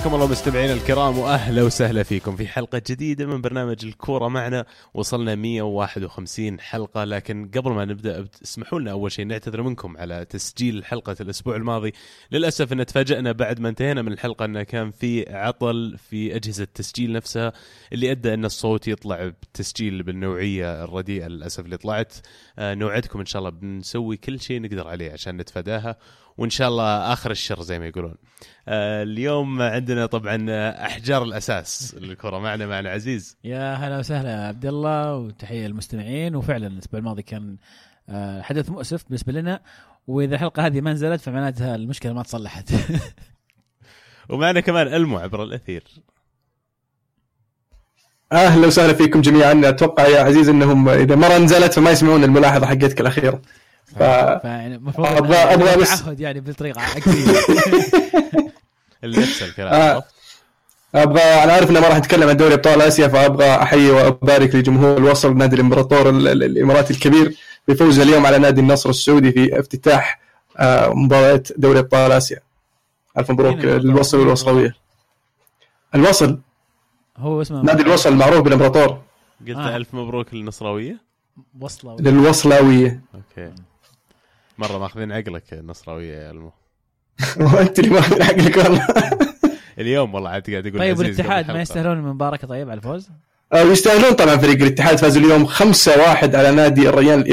حياكم الله مستمعينا الكرام وأهلا وسهلا فيكم في حلقة جديدة من برنامج الكورة معنا. وصلنا 151 حلقة لكن قبل ما نبدأ اسمحوا لنا أول شيء نعتذر منكم على تسجيل حلقة الأسبوع الماضي. للأسف إن تفاجئنا بعد ما انتهينا من الحلقة إنه كان في عطل في أجهزة التسجيل نفسها اللي أدى إن الصوت يطلع بتسجيل بالنوعية الرديئة للأسف اللي طلعت. آه، نوعدكم إن شاء الله بنسوي كل شيء نقدر عليه عشان نتفاداها. وإن شاء الله آخر الشر زي ما يقولون. آه، اليوم عندنا طبعا أحجار الأساس الكره معنا معنا عزيز. يا هلا وسهلا يا عبد الله وتحية للمستمعين وفعلا الأسبوع الماضي كان آه، حدث مؤسف بالنسبة لنا وإذا الحلقة هذه ما نزلت فمعناتها المشكلة ما تصلحت. ومعنا كمان ألمو عبر الأثير. أهلا وسهلا فيكم جميعا أتوقع يا عزيز إنهم إذا مرة نزلت فما يسمعون الملاحظة حقتك الأخيرة. ف... فيعني المفروض أبغى أبغى بس تعهد يعني بالطريقة نفس الكلام آه. أبغى أنا عارف إنه ما راح نتكلم عن دوري أبطال آسيا فأبغى أحيي وأبارك لجمهور الوصل نادي الإمبراطور الاماراتي الكبير بفوزه اليوم على نادي النصر السعودي في افتتاح آه، مباراة دوري أبطال آسيا. ألف مبروك للوصل والوصلويه الوصل. هو اسمه نادي الوصل المعروف بالإمبراطور. قلت آه. ألف مبروك للنصراوية؟ وصلاويه للوصلاوية. أوكي. مرة ماخذين عقلك النصراوية يا المو وانت اللي ماخذين عقلك والله اليوم والله عاد قاعد أقول طيب والاتحاد ما يستاهلون المباركه طيب على الفوز؟ آه يستاهلون طبعا فريق الاتحاد فازوا اليوم 5-1 على نادي الريان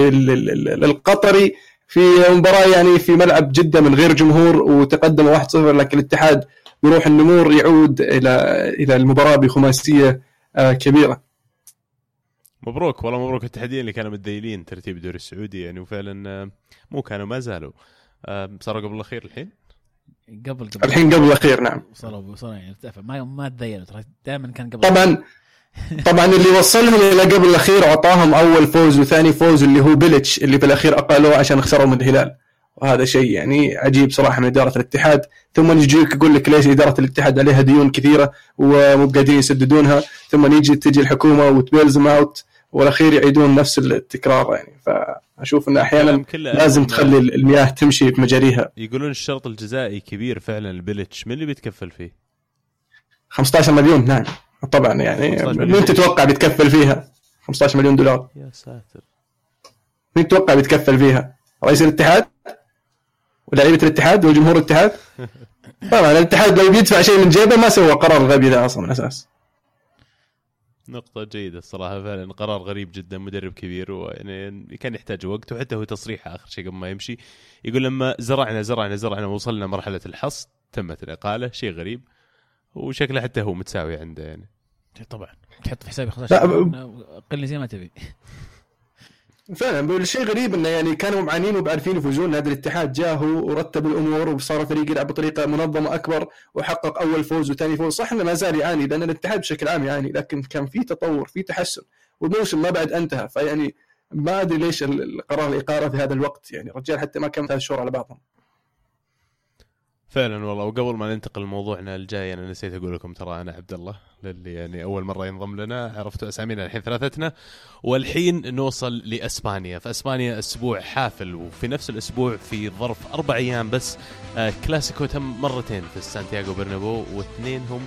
القطري في مباراة يعني في ملعب جدة من غير جمهور وتقدم 1-0 لكن الاتحاد بروح النمور يعود إلى إلى المباراة بخماسية آه كبيرة. مبروك والله مبروك الاتحادين اللي كانوا متذيلين ترتيب الدوري السعودي يعني وفعلا آه، مو كانوا ما زالوا. آه، صاروا قبل الأخير الحين؟ قبل قبل. الحين قبل الأخير نعم. وصلوا وصلوا يعني ارتفع. ما ما تذيلوا ترى دائما كان قبل. طبعا طبعا اللي وصلهم إلى قبل الأخير واعطاهم أول فوز وثاني فوز اللي هو بيلتش اللي في الأخير اقلوه عشان خسروا من الهلال. وهذا شيء يعني عجيب صراحة من إدارة الاتحاد. ثم يجيك يقول لك ليش إدارة الاتحاد عليها ديون كثيرة ومو قادرين يسددونها. ثم يجي تجي الحكومة وتبيلزم اوت والأخير يعيدون نفس التكرار يعني. فأشوف انه أحيانا لازم تخلي المياه تمشي بمجاريها يقولون الشرط الجزائي كبير فعلا البلتش من اللي بيتكفل فيه؟ 15 مليون نعم طبعا يعني مين تتوقع بيتكفل فيها؟ 15 مليون دولار. يا ساتر. مين تتوقع بيتكفل فيها؟ رئيس الاتحاد؟ ولاعيبه الاتحاد وجمهور الاتحاد؟ طبعا الاتحاد لو بيدفع شيء من جيبه ما سوى قرار الغبي ذا أصلا من أساس. نقطة جيدة الصراحة فعلا قرار غريب جدا مدرب كبير ويعني كان يحتاج وقت وحتى هو تصريحه آخر شيء قبل ما يمشي. يقول لما زرعنا زرعنا زرعنا وصلنا مرحلة الحصد تمت الإقالة شيء غريب. وشكله حتى هو متساوي عنده يعني. طبعا. تحط في حسابي 15 قل زي ما تبي. فعلا الشيء غريب إنه يعني كانوا معانين وبعارفين يفوزون نادي الاتحاد. جاه ورتب الأمور وصار الفريق يلعب بطريقة منظمة أكبر وحقق أول فوز وثاني فوز. صح إنه ما زال يعاني لأن الاتحاد بشكل عام يعاني لكن كان في تطور في تحسن. والموسم ما بعد انتهى فيعني ما أدري ليش القرار الاقاله في هذا الوقت يعني الرجال حتى ما كان ثلاث شهور على بعضهم. فعلا والله. وقبل ما ننتقل لموضوعنا الجاي أنا نسيت أقول لكم ترى أنا عبد الله للي يعني أول مرة ينضم لنا. عرفتوا أسامينا الحين ثلاثتنا. والحين نوصل لأسبانيا. فاسبانيا أسبوع حافل وفي نفس الأسبوع في ظرف أربع أيام بس آه كلاسيكو تم مرتين في سانتياغو برنابو واثنينهم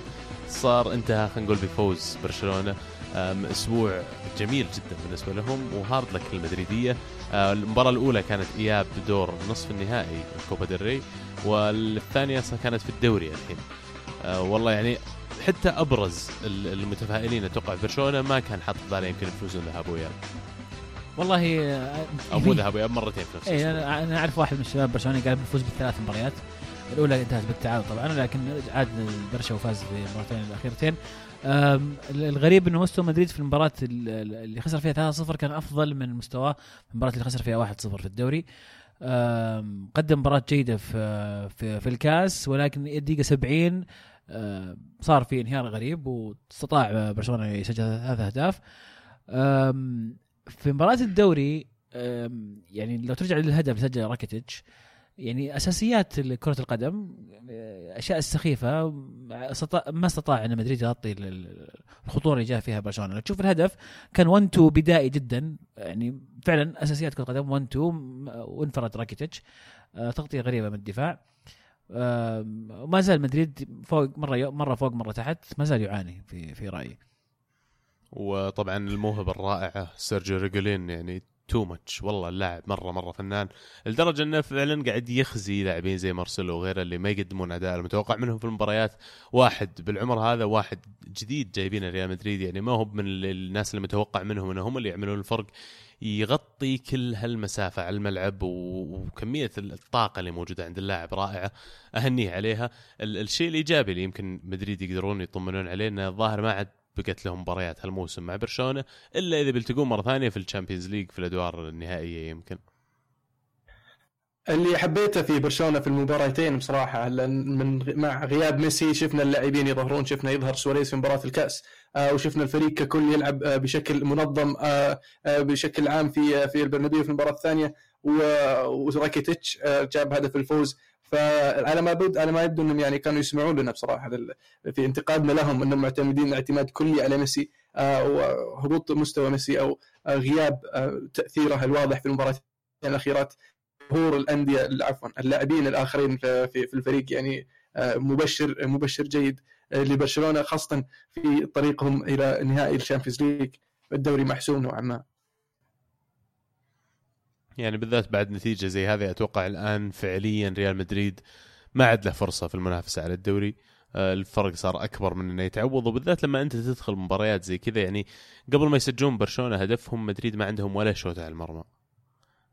صار انتهى خلينا نقول بفوز برشلونة. أسبوع جميل جدا بالنسبة لهم و hard luck المدريدية. آه، المباراة الأولى كانت إياب بدور نصف النهائي كوبا ديل ري والثانية كانت في الدوري الحين. آه، والله يعني حتى أبرز المتفائلين أتوقع برشلونة ما كان حاط باله يمكن يفوزون ذهاب وإياب. والله أو مو ذهاب وإياب مرتين في نفس اي أنا أعرف واحد من الشباب برشلوني قال بيفوز بالثلاث مباريات. الأولى انتهت بالتعادل طبعا لكن عاد برشا وفاز في المباراتين الأخيرتين. الغريب إنه مستوى مدريد في المباراة اللي خسر فيها 3-0 كان أفضل من مستواه في المباراة اللي خسر فيها 1-0 في الدوري. قدم مباراة جيدة في في, في الكاس ولكن الدقيقة 70 صار في انهيار غريب واستطاع برشلونة يسجل ثلاث أهداف. في مباراة الدوري يعني لو ترجع للهدف اللي سجله راكيتيتش يعني أساسيات كرة القدم الاشياء السخيفه ما استطاع أن مدريد يغطي الخطورة اللي جاء فيها برشلونة. تشوف الهدف كان 1 2 بدائي جدا. يعني فعلا أساسيات كرة القدم 1 2 وانفرد راكيتيتش. آه، تغطية غريبة من الدفاع. ما زال مدريد فوق مرة مرة فوق مرة تحت ما زال يعاني في في رأيي. وطبعا الموهبة الرائعة سيرجيو ريجيلون يعني too much والله اللاعب مرة مرة فنان. لدرجة إنه فعلا قاعد يخزي لاعبين زي مارسيلو وغيره اللي ما يقدمون أداء. المتوقع منهم في المباريات واحد. بالعمر هذا واحد جديد جايبينه ريال مدريد. يعني ما هو من الناس اللي متوقع منهم انهم اللي يعملون الفرق. يغطي كل هالمسافة على الملعب وكمية الطاقة اللي موجودة عند اللاعب رائعة. أهنيه عليها. الشيء الإيجابي اللي يمكن مدريد يقدرون يطمنون عليه أنه الظاهر ما عاد بقت لهم مباريات هالموسم مع برشلونة إلا إذا بيلتقون مرة ثانية في الشامبيونز ليج في الأدوار النهائية يمكن. اللي حبيته في برشلونة في المباراتين بصراحة من مع غياب ميسي شفنا اللاعبين يظهرون شفنا يظهر سواريز في مباراة الكأس آه وشفنا الفريق ككل يلعب آه بشكل منظم آه بشكل عام في في البرنابيو في المباراة الثانية وراكيتيتش جاب هدف الفوز. فعلى ما بد على ما يبدو إنهم يعني كانوا يسمعون لنا بصراحة. في انتقادنا لهم إنهم معتمدين اعتماد كلي على ميسي آه، وهبوط مستوى ميسي أو آه، غياب آه، تأثيره الواضح في المباراتين الأخيرات. ظهور الأندية عفوا اللاعبين الآخرين في الفريق يعني مبشر مبشر جيد لبرشلونة خاصة في طريقهم إلى نهائي ال Champions League. الدوري محسوم نوعا ما. يعني بالذات بعد نتيجة زي هذه أتوقع الآن فعليا ريال مدريد ما عاد له فرصة في المنافسة على الدوري. آه، الفرق صار أكبر من إنه يتعوض. وبالذات لما أنت تدخل مباريات زي كذا يعني قبل ما يسجلون برشلونة هدفهم مدريد ما عندهم ولا شوط على المرمى.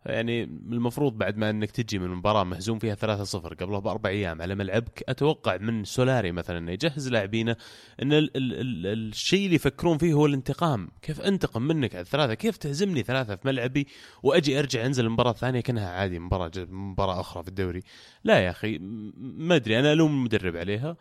يعني المفروض بعد ما انك تجي من مباراة مهزوم فيها 3-0 قبلها بأربع أيام على ملعبك أتوقع من سولاري مثلا إنه يجهز لاعبينه إن ال ال ال الشيء اللي يفكرون فيه هو الانتقام، كيف أنتقم منك على الثلاثه؟ كيف تهزمني ثلاثة في ملعبي وأجي أرجع أنزل المباراة الثانية كأنها عادي مباراة مباراة أخرى في الدوري. لا يا أخي ما أدري أنا ألوم المدرب عليها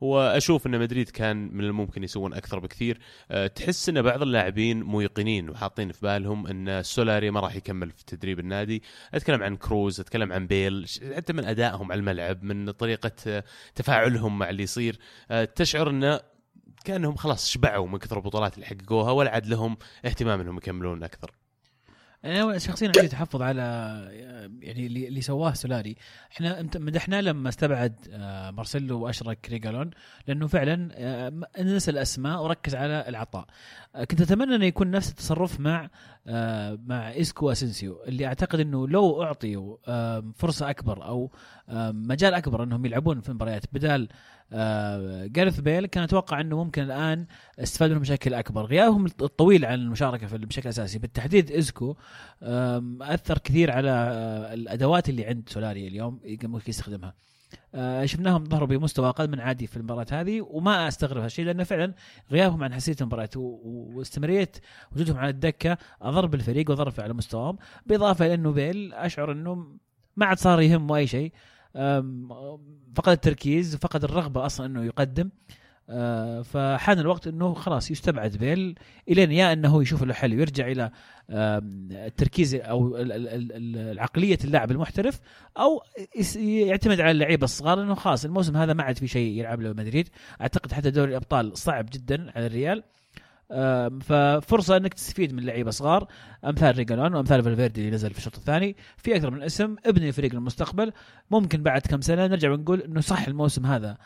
وأشوف أن مدريد كان من الممكن يسوون أكثر بكثير. أه، تحس أن بعض اللاعبين موقنين وحاطين في بالهم أن سولاري ما راح يكمل في تدريب النادي. أتكلم عن كروز أتكلم عن بيل حتى من أدائهم على الملعب من طريقة أه، تفاعلهم مع اللي يصير. أه، تشعر انه كأنهم خلاص شبعوا من كثر البطولات اللي حققوها ولا عاد لهم اهتمام أنهم يكملون أكثر. أنا شخصيا عندي تحفظ على يعني اللي, اللي سواه سولاري. إحنا مدحناه لما استبعد آه، مارسيلو وأشرك ريجالون لأنه فعلا آه، نسى الأسماء وركز على العطاء. آه، كنت أتمنى انه يكون نفس التصرف مع مع اسكو واسنسيو اللي أعتقد إنه لو أعطيوا فرصة أكبر أو مجال أكبر أنهم يلعبون في المباريات بدال آه جارث بيل كان أتوقع إنه ممكن الآن استفاد منهم بشكل أكبر. غيابهم الطويل عن المشاركة في بشكل أساسي. بالتحديد إسكو أثر كثير على آه، الأدوات اللي عند سولاري اليوم ممكن يستخدمها. آه شفناهم ظهروا بمستوى أقل من عادي في المباراة هذه وما أستغرب هالشيء لأنه فعلا غيابهم عن حساسيه المباراة واستمراريه وجودهم على الدكة اضر بالفريق وضر على مستواهم بالاضافه إلى إنه بيل أشعر إنه ما عاد صار يهمه اي شيء. فقد التركيز فقد الرغبة أصلا إنه يقدم. آه، فحان الوقت إنه خلاص يستبعد بيل إلين يا إنه يشوف له حل ويرجع إلى التركيز أو العقلية اللاعب المحترف أو يعتمد على اللعيبة الصغار إنه خلاص الموسم هذا ما عاد في شيء يلعب له مدريد. أعتقد حتى دوري الأبطال صعب جدا على الريال. ففرصة إنك تستفيد من لعيبة صغار أمثال ريجالون وأمثال فالفيردي اللي نزل في الشوط الثاني في أكثر من اسم ابني فريق للمستقبل ممكن بعد كم سنة نرجع ونقول إنه صح الموسم هذا.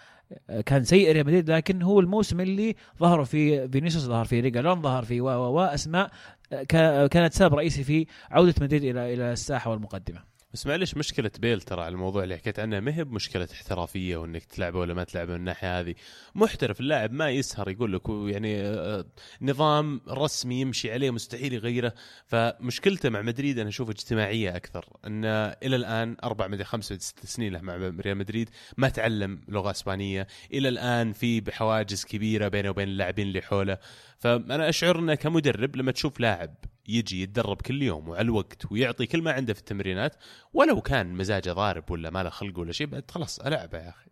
آه، كان سيء ريال مدريد لكن هو الموسم اللي ظهروا فيه فينيسيوس ظهر فيه ريجالون ظهر فيه و و أسماء آه، كانت سبب رئيسي في عودة مدريد إلى إلى الساحة والمقدمة. بس معلش مشكلة بيل ترى على الموضوع اللي حكيت عنه. ما هي بمشكلة احترافية وإنك تلعبه ولا ما تلعبه من الناحية هذه، محترف اللاعب ما يسهر يقول لك يعني آه، نظام رسمي يمشي عليه مستحيل يغيره، فمشكلته مع مدريد أنا أشوف اجتماعية أكثر، انه إلى الآن أربع مدري خمس ست سنين له مع ريال مدريد ما تعلم لغة إسبانية، إلى الآن في حواجز كبيرة بينه وبين اللاعبين اللي حوله، فأنا أشعر إنه كمدرب لما تشوف لاعب يجي يتدرب كل يوم وعلى الوقت ويعطي كل ما عنده في التمرينات ولو كان مزاجه ضارب ولا ما له خلق ولا شيء بعد خلاص العبه يا أخي.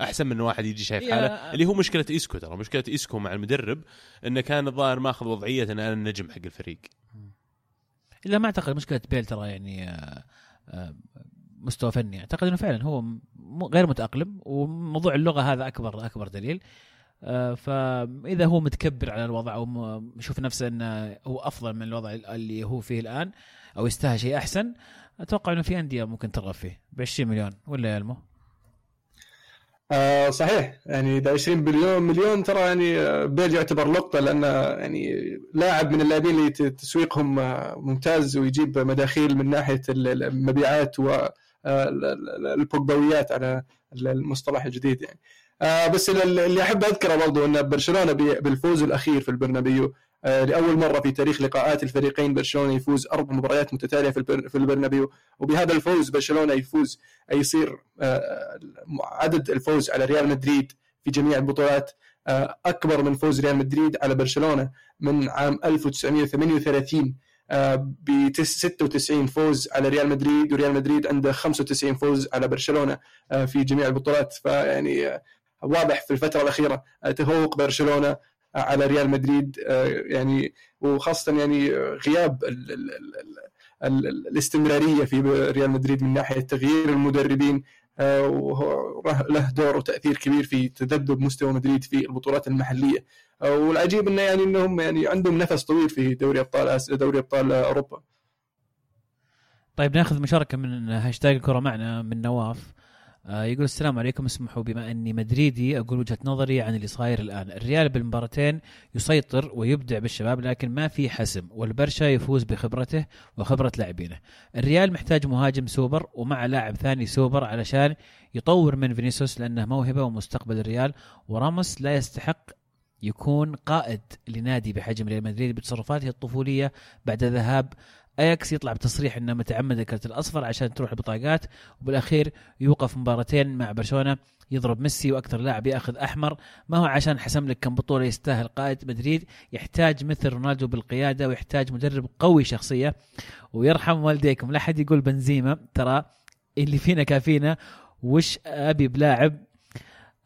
أحسن من واحد يجي شايف حاله اللي هو مشكلة إيسكو ترى مشكلة إيسكو مع المدرب إنه كان الظاهر ماخذ وضعية ان أنا النجم حق الفريق. الا ما أعتقد مشكلة بيل ترى يعني آه، آه، مستوى فني. أعتقد إنه فعلا هو غير متأقلم وموضوع اللغة هذا أكبر أكبر دليل. فإذا هو متكبر على الوضع أو يشوف نفسه إنه هو أفضل من الوضع اللي هو فيه الآن أو يستاهل شيء أحسن أتوقع إنه في أندية ممكن ترغب فيه. ب 20 مليون ولا يا المو؟ آه صحيح. يعني إذا 20 بليون مليون ترى يعني آه، بيل يعتبر لقطه لأنه يعني لاعب من اللاعبين اللي تسويقهم آه، ممتاز ويجيب مداخيل من ناحية ال- المبيعات والبوجبويات على المصطلح الجديد يعني. آه بس ال- اللي أحب أذكره برضو إن برشلونة بالفوز الأخير في البرنابيو آه لأول مرة في تاريخ لقاءات الفريقين برشلونة يفوز أربع مباريات متتالية في في البرنابيو. وبهذا الفوز برشلونة يفوز يصير آه، عدد الفوز على ريال مدريد في جميع البطولات آه، أكبر من فوز ريال مدريد على برشلونة من عام 1938 ب 96 فوز على ريال مدريد وريال مدريد عنده 95 فوز على برشلونة آه، في جميع البطولات. فيعني آه، واضح في الفترة الأخيرة آه، تفوق برشلونة آه، على ريال مدريد آه، يعني وخاصة يعني غياب ال- ال- ال- ال- ال- الاستمرارية في ريال مدريد من ناحية تغيير المدربين له دور وتأثير كبير في تذبذب مستوى مدريد في البطولات المحلية. والعجيب إنه يعني إنهم يعني عندهم نفس طويل في دوري أبطال آسيا دوري أبطال أوروبا. طيب ناخذ مشاركة من هاشتاج الكرة معنا من نواف. يقول السلام عليكم اسمحوا بما أني مدريدي أقول وجهة نظري عن اللي صاير الآن. الريال بالمباراتين يسيطر ويبدع بالشباب لكن ما في حسم والبرشا يفوز بخبرته وخبرة لاعبينه. الريال محتاج مهاجم سوبر ومع لاعب ثاني سوبر علشان يطور من فينيسيوس لأنه موهبة ومستقبل الريال. وراموس لا يستحق يكون قائد لنادي بحجم ريال مدريد بتصرفاته الطفولية بعد ذهاب اياكس يطلع بتصريح إنه متعمد الكرت الأصفر عشان تروح البطاقات وبالأخير يوقف مباراتين مع برشلونة يضرب ميسي وأكثر لاعب يأخذ أحمر. ما هو عشان حسم لك كم بطولة يستاهل قائد مدريد يحتاج مثل رونالدو بالقيادة ويحتاج مدرب قوي شخصية. ويرحم والديكم لا حد يقول بنزيما ترى اللي فينا كافينا. وش أبي بلاعب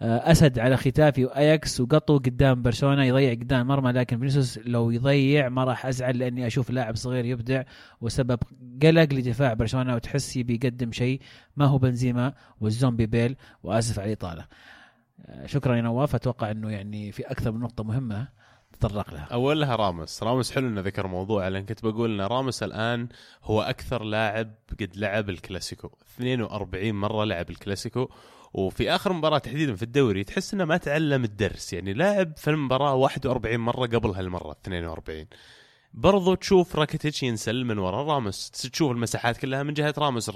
أسد على خيتافي وأياكس وقطو قدام برشلونة يضيع قدام المرمى لكن فينيسيوس لو يضيع ما راح أزعل لأني أشوف لاعب صغير يبدع وسبب قلق لدفاع برشلونة وتحس يبي يقدم شيء ما هو بنزيما والزومبي بيل وآسف على الإطالة. آه، شكرا يا نواف أتوقع إنه يعني في أكثر من نقطة مهمة تطرق لها. أولها راموس راموس حلو إنه ذكر موضوع لأن كنت بقول إن راموس الآن هو أكثر لاعب قد لعب الكلاسيكو 42 مرة لعب الكلاسيكو وفي آخر مباراة تحديدا في الدوري تحس إنه ما تعلم الدرس. يعني لاعب في المباراة 41 مرة قبل هالمرة 42 برضو تشوف راكيتيتش ينسل من ورا راموس. تشوف المساحات كلها من جهة راموس.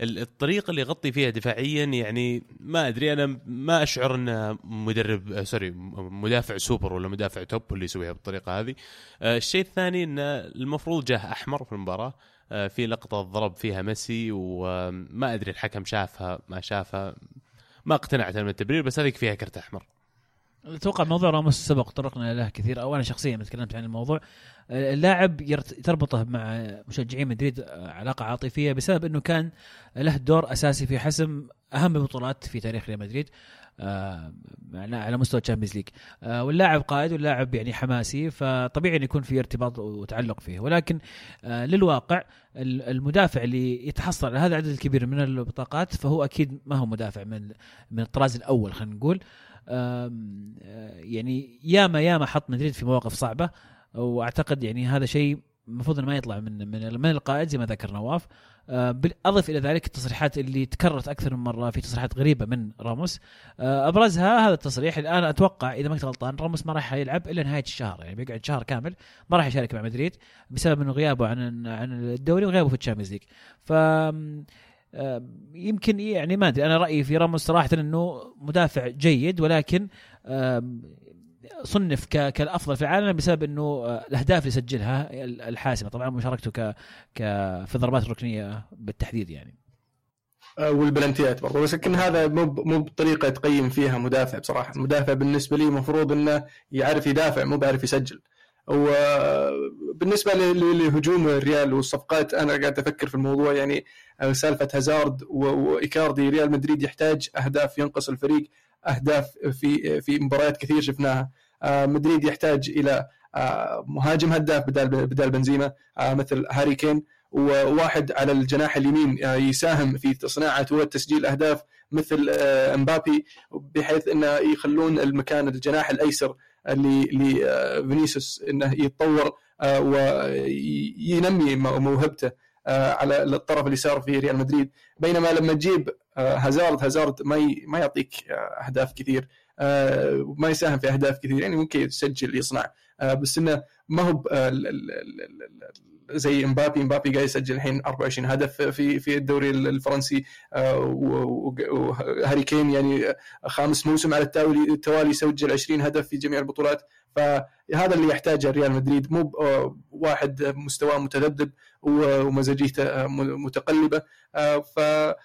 الطريقة اللي يغطي فيها دفاعيا يعني ما أدري أنا ما أشعر إنه مدرب آه، sorry مدافع سوبر ولا مدافع top اللي يسويها بالطريقة هذه. آه، الشيء الثاني إنه المفروض جاه أحمر في المباراة. في لقطة ضرب فيها ميسي وما أدري الحكم شافها ما شافها ما اقتنعت من التبرير بس هذيك فيها كرت أحمر. أتوقع موضوع راموس سبق طرقنا له كثير أو أنا شخصيا تكلمت عن الموضوع. آه، اللاعب تربطه مع مشجعين مدريد آه، علاقة عاطفية بسبب إنه كان له دور أساسي في حسم أهم البطولات في تاريخ ريال مدريد. آه، على مستوى ال Champions League آه، واللاعب قائد واللاعب يعني حماسي فطبيعي إن يكون في ارتباط وتعلق فيه. ولكن آه، للواقع ال- المدافع اللي يتحصل على هذا العدد الكبير من البطاقات فهو أكيد ما هو مدافع من من الطراز الأول خلينا نقول. آه، يعني ياما ياما حط مدريد في مواقف صعبة وأعتقد يعني هذا شيء المفروض إنه ما يطلع من من من القائد زي ما ذكر نواف. آه، اضف إلى ذلك التصريحات اللي تكررت أكثر من مرة في تصريحات غريبة من راموس. آه، أبرزها هذا التصريح. الآن أتوقع إذا ما كنت غلطان راموس ما راح يلعب إلا نهاية الشهر يعني بيقعد شهر كامل ما راح يشارك مع مدريد بسبب إنه غيابه عن عن الدوري وغيابه في ال Champions League. ف يمكن يعني ما أدري. أنا رأيي في راموس صراحة إنه مدافع جيد ولكن صنف كالأفضل في العالم بسبب إنه آه، الأهداف اللي سجلها الحاسمة. طبعا مشاركته ك ك في الضربات الركنية بالتحديد يعني. آه، والبلنتيات برضه بس لكن هذا مو مو بطريقة تقيم فيها مدافع بصراحة. المدافع بالنسبة لي المفروض إنه يعرف يدافع مو بيعرف يسجل. وبالنسبه ل- لهجوم الريال والصفقات أنا قاعد أفكر في الموضوع. يعني آه، سالفة هازارد وإيكاردي ريال مدريد يحتاج أهداف ينقص الفريق. أهداف في في مباريات كثير شفناها. آه، مدريد يحتاج إلى آه، مهاجم هداف بدال بدال بنزيما آه، مثل هاري كين وواحد على الجناح اليمين يساهم في صناعه وتسجيل أهداف مثل امبابي بحيث إنه يخلون المكان الجناح الأيسر لفينيسيوس إنه يتطور وينمي مو- موهبته على الطرف اليسار في ريال مدريد. بينما لما تجيب هازارد هازارد ما ي- ما يعطيك آه، أهداف كثير آه، ما يساهم في أهداف كثير يعني ممكن يسجل يصنع. آه، بس إنه ما هو آه، زي امبابي امبابي قاعد يسجل الحين 24 هدف في في الدوري الفرنسي آه، وهاري كين يعني خامس موسم على التوالي يسجل 20 هدف في جميع البطولات. فهذا اللي يحتاجه ريال مدريد مو آه، واحد مستواه متذبذب ومزاجيته آه، متقلبة. آه، ف آه،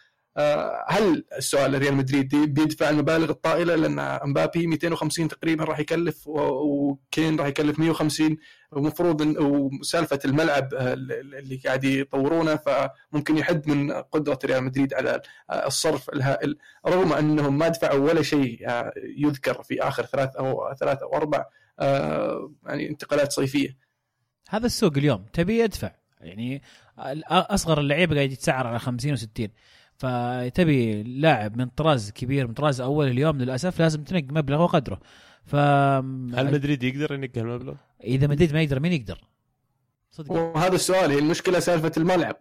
هل السؤال ريال مدريد بيدفع المبالغ الطائلة؟ لأن أمبابي 250 تقريبا راح يكلف وكين راح يكلف 150 ومفروض وسالفة الملعب آه، اللي قاعد يطورونه فممكن يحد من قدرة ريال مدريد على آه، الصرف الهائل. رغم أنهم ما دفعوا ولا شيء آه، يذكر في آخر ثلاث أو ثلاث أو أربع آه، يعني انتقالات صيفية. هذا السوق اليوم تبي يدفع. يعني أصغر اللعيبة قاعد يتسعر على 50 و60 فتبي لاعب من طراز كبير من طراز أول اليوم للأسف لازم تنق مبلغ وقدره ف هل مدريد يقدر ينقل المبلغ؟ إذا مدريد ما يقدر مين يقدر؟ صدق وهذا السؤال هي المشكلة سالفة الملعب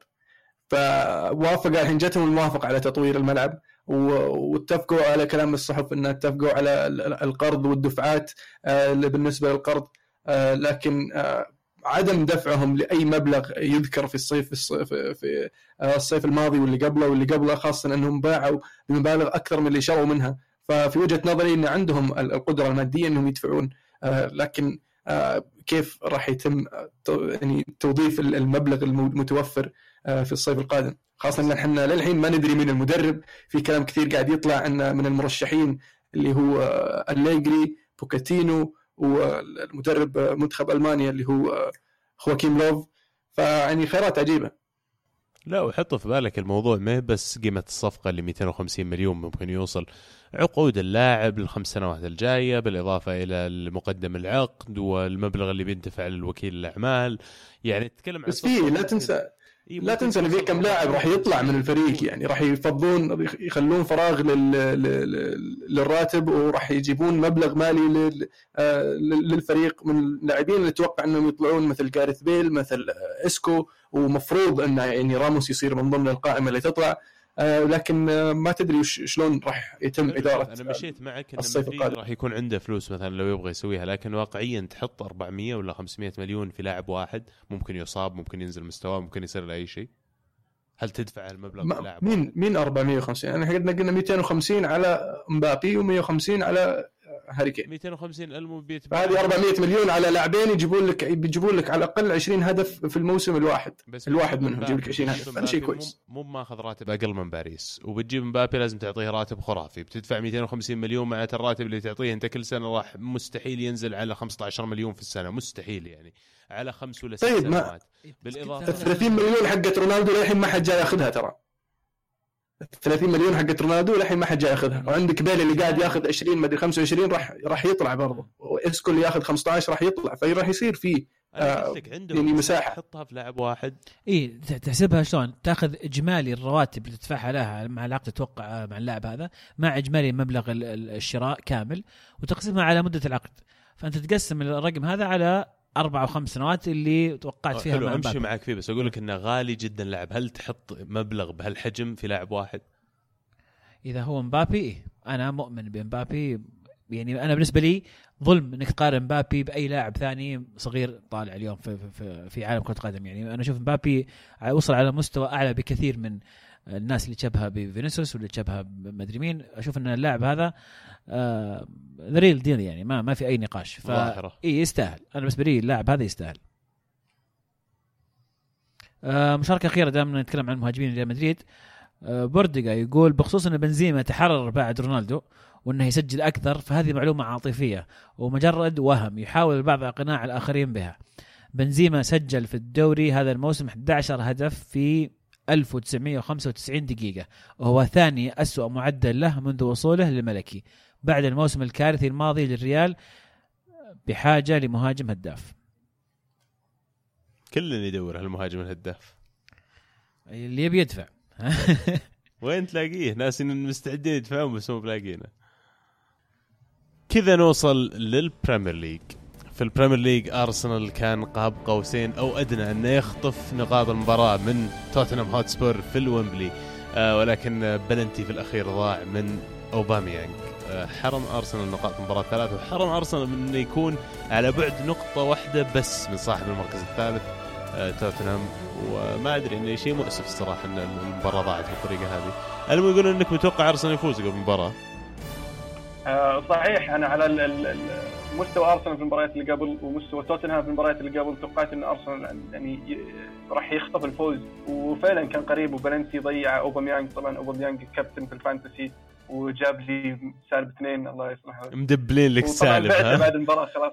فوافق الحين جتهم الموافقة على تطوير الملعب واتفقوا على كلام الصحف ان اتفقوا على ال- ال- القرض والدفعات آه، اللي بالنسبة للقرض آه، لكن آه، عدم دفعهم لأي مبلغ يذكر في الصيف الصيف في آه، الصيف الماضي واللي قبله واللي قبله خاصة إنهم باعوا بمبالغ أكثر من اللي شروا منها. ففي وجهة نظري إن عندهم ال- القدرة المادية إنهم يدفعون آه، لكن آه، كيف راح يتم يعني توظيف ال- المبلغ المتوفر في الصيف القادم؟ خاصة إن إحنا للحين ما ندري مين المدرب. في كلام كثير قاعد يطلع إن من المرشحين اللي هو أليجري بوكاتينو والمدرب منتخب ألمانيا اللي هو آه، خواكيم لوف فيعني خيارات عجيبة. لا وحط في بالك الموضوع ما بس قيمة الصفقة اللي 250 مليون ممكن يوصل عقود اللاعب للخمس سنوات الجاية بالإضافة إلى مقدم العقد والمبلغ اللي بيندفع للوكيل الأعمال. يعني تتكلم عن بس في لا تنسى لا ممكن تنسى إن في كم لاعب راح يطلع من الفريق يعني راح يفضون يخلون فراغ لل... لل... للراتب وراح يجيبون مبلغ مالي لل... آه، لل- للفريق من اللاعبين اللي أتوقع إنهم يطلعون مثل جاريث بيل مثل إسكو ومفروض إن يعني راموس يصير من ضمن القائمة اللي تطلع. لكن آه، ما تدري شلون راح يتم إدارة أنا مشيت معك إن الصيف مدريد القادم. راح يكون عنده فلوس مثلا لو يبغى يسويها لكن واقعيا تحط 400 ولا 500 مليون في لاعب واحد ممكن يصاب ممكن ينزل مستواه ممكن يصير له أي شيء هل تدفع المبلغ في ما لاعب مين؟ مين 450 يعني إحنا قلنا 250 على مبابي و150 على هاري كين 250 المبيت فهذه 400 مليون على لاعبين يجيبون لك بيجيبون لك على الأقل 20 هدف في الموسم الواحد. بس الواحد منهم يجيب لك 20 هدف. هذا شيء كويس. مو ماخذ راتب أقل من باريس. وبتجيب مبابي لازم تعطيه راتب خرافي. بتدفع 250 مليون مع الراتب اللي تعطيه. انت كل سنة راح مستحيل ينزل على 15 مليون في السنة. مستحيل يعني. على خمس ولا ست طيب، ما- سنوات. ال 30 مليون حقت رونالدو للحين ما حد جاي ياخذها ترى. 30 مليون حقت رونالدو للحين ما حد جاي ياخذها. وعندك بيل اللي قاعد ياخذ 20 مدري 25 راح راح يطلع برضه. واسكو اللي ياخذ 15 راح يطلع. فراح يصير في آه، يعني مساحة. تحطها في لاعب واحد. اي تحسبها شلون؟ تاخذ إجمالي الرواتب اللي تدفعها لها مع العقد تتوقع مع اللاعب هذا مع إجمالي مبلغ ال- ال- الشراء كامل وتقسمها على مدة العقد. فأنت تقسم الرقم هذا على أربع أو خمس سنوات اللي توقعت فيها حلو مع أمشي. معك فيه بس أقول لك إنه غالي جدا لاعب هل تحط مبلغ بهالحجم في لاعب واحد؟ إذا هو مبابي إيه. أنا مؤمن بمبابي يعني أنا بالنسبة لي ظلم إنك تقارن مبابي بأي لاعب ثاني صغير طالع اليوم في في- في, في عالم كرة القدم يعني أنا أشوف مبابي وصل على مستوى أعلى بكثير من الناس اللي تشبهها بفينيسيوس واللي تشبهها بمدري مين أشوف إن اللاعب هذا the real deal يعني ما ما في أي نقاش. ف. إي يستاهل. أنا بالنسبة لي اللاعب هذا يستاهل. آه، مشاركة أخيرة دائما نتكلم عن مهاجمين ريال مدريد. آه، بورديجا يقول بخصوص إن بنزيما تحرر بعد رونالدو وإنه يسجل أكثر فهذه معلومة عاطفية ومجرد وهم يحاول البعض أقناع الآخرين بها. بنزيما سجل في الدوري هذا الموسم 11 هدف في 1995 دقيقة وهو ثاني أسوأ معدل له منذ وصوله للملكي. بعد الموسم الكارثي الماضي للريال بحاجة لمهاجم هداف كل يدور هالمهاجم الهداف اللي يبي يدفع وين تلاقيه؟ ناس مستعدين يدفعون بس مو بلاقينه. كذا نوصل للبريمير ليج. في البريمير ليج أرسنال كان قاب قوسين أو أدنى أنه يخطف نقاط المباراة من توتنهام هوتسبور في الويمبلي آه ولكن بلنتي في الأخير ضاع من أوباميانج حرم أرسنال نقاط المباراه ثلاث وحرم أرسنال من إنه يكون على بعد نقطة واحدة بس من صاحب المركز الثالث آه توتنهام. وما أدري إنه شيء مؤسف الصراحه إن المباراة ضاعت بالطريقة هذه. المهم يقولون إنك متوقع أرسنال يفوز قبل المباراة. آه صحيح. أنا على مستوى أرسنال في المباريات اللي قبل ومستوى توتنهام في المباريات اللي قبل توقعت إن أرسنال يعني راح يخطف الفوز. وفعلا كان قريب وبلنسي ضيع أوباميانج. طبعا أوباميانج كابتن في ال fantasy. وجاب لي سالب اثنين الله يصلحه مدبلين لك سالب بعته بعد المباراة خلاص.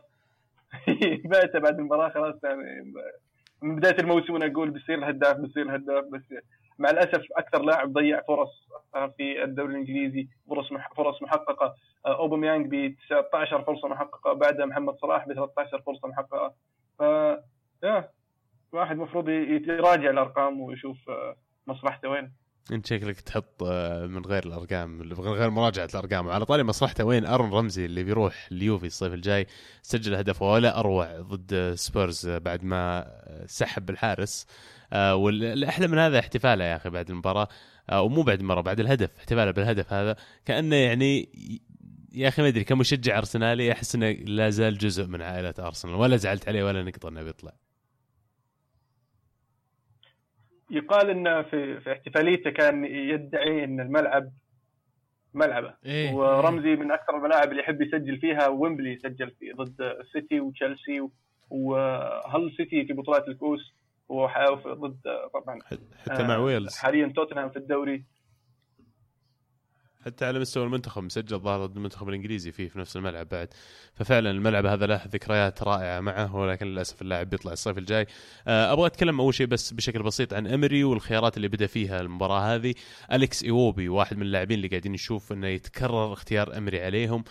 بعته بعد المباراة خلاص. يعني من بداية الموسم وأنا أقول بيصير الهداف بيصير الهداف بس مع الأسف أكثر لاعب ضيع فرص في الدوري الإنجليزي فرص فرص محققة. أوباميانج ب 19 فرصة محققة بعدها محمد صلاح ب 13 فرصة محققة. ف يا الواحد المفروض يراجع الأرقام ويشوف مصلحته وين. انت شكلك تحط من غير الأرقام من غير مراجعة الأرقام. وعلى طاري مصلحته وين أرن رمزي اللي بيروح اليوفي الصيف الجاي؟ سجل هدف ولا أروع ضد سبيرز بعد ما سحب الحارس. والأحلى من هذا احتفاله يا أخي بعد المباراة. ومو بعد المباراة بعد الهدف احتفاله بالهدف هذا. كأنه يعني يا أخي ما أدري كمشجع أرسنالي أحس إنه لا زال جزء من عائلة أرسنال ولا زعلت عليه ولا نقطة إنه بيطلع. يقال انه في في احتفاليته كان يدعي إن الملعب ملعبه. إيه. ورمزي من أكثر الملاعب اللي يحب يسجل فيها ويمبلي سجل فيه ضد السيتي وتشيلسي وهل سيتي في بطولات الكؤوس ضد طبعا حتى مع ويلز. حاليا توتنهام في الدوري. حتى على مستوى المنتخب مسجل ظهر ضد المنتخب الإنجليزي فيه في نفس الملعب بعد. ففعلا الملعب هذا له ذكريات رائعة معه ولكن للأسف اللاعب بيطلع الصيف الجاي. آه، أبغى أتكلم أول شيء بس بشكل بسيط عن إمري والخيارات اللي بدأ فيها المباراة هذه. أليكس إيوبي واحد من اللاعبين اللي قاعدين نشوف إنه يتكرر اختيار إمري عليهم.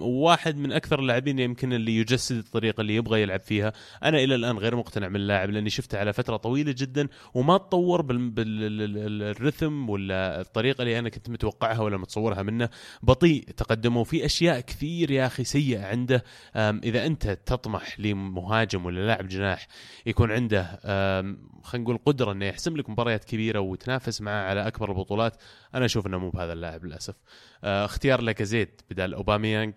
وواحد من أكثر اللاعبين يمكن اللي يجسد الطريقة اللي يبغى يلعب فيها. أنا إلى الآن غير مقتنع من اللاعب لأني شفته على فترة طويلة جدا وما تطور بالرثم ولا الطريقة اللي أنا كنت متوقعها ولا متصورها منه. بطيء تقدمه في أشياء كثير يا أخي سيئة عنده. إذا أنت تطمح لمهاجم ولا لاعب جناح يكون عنده خلينا نقول قدرة إنه يحسم لك مباريات كبيرة وتنافس معه على أكبر البطولات أنا أشوف إنه مو بهذا اللاعب للأسف. آه، اختيار لاكازيت بدال أوباميانج.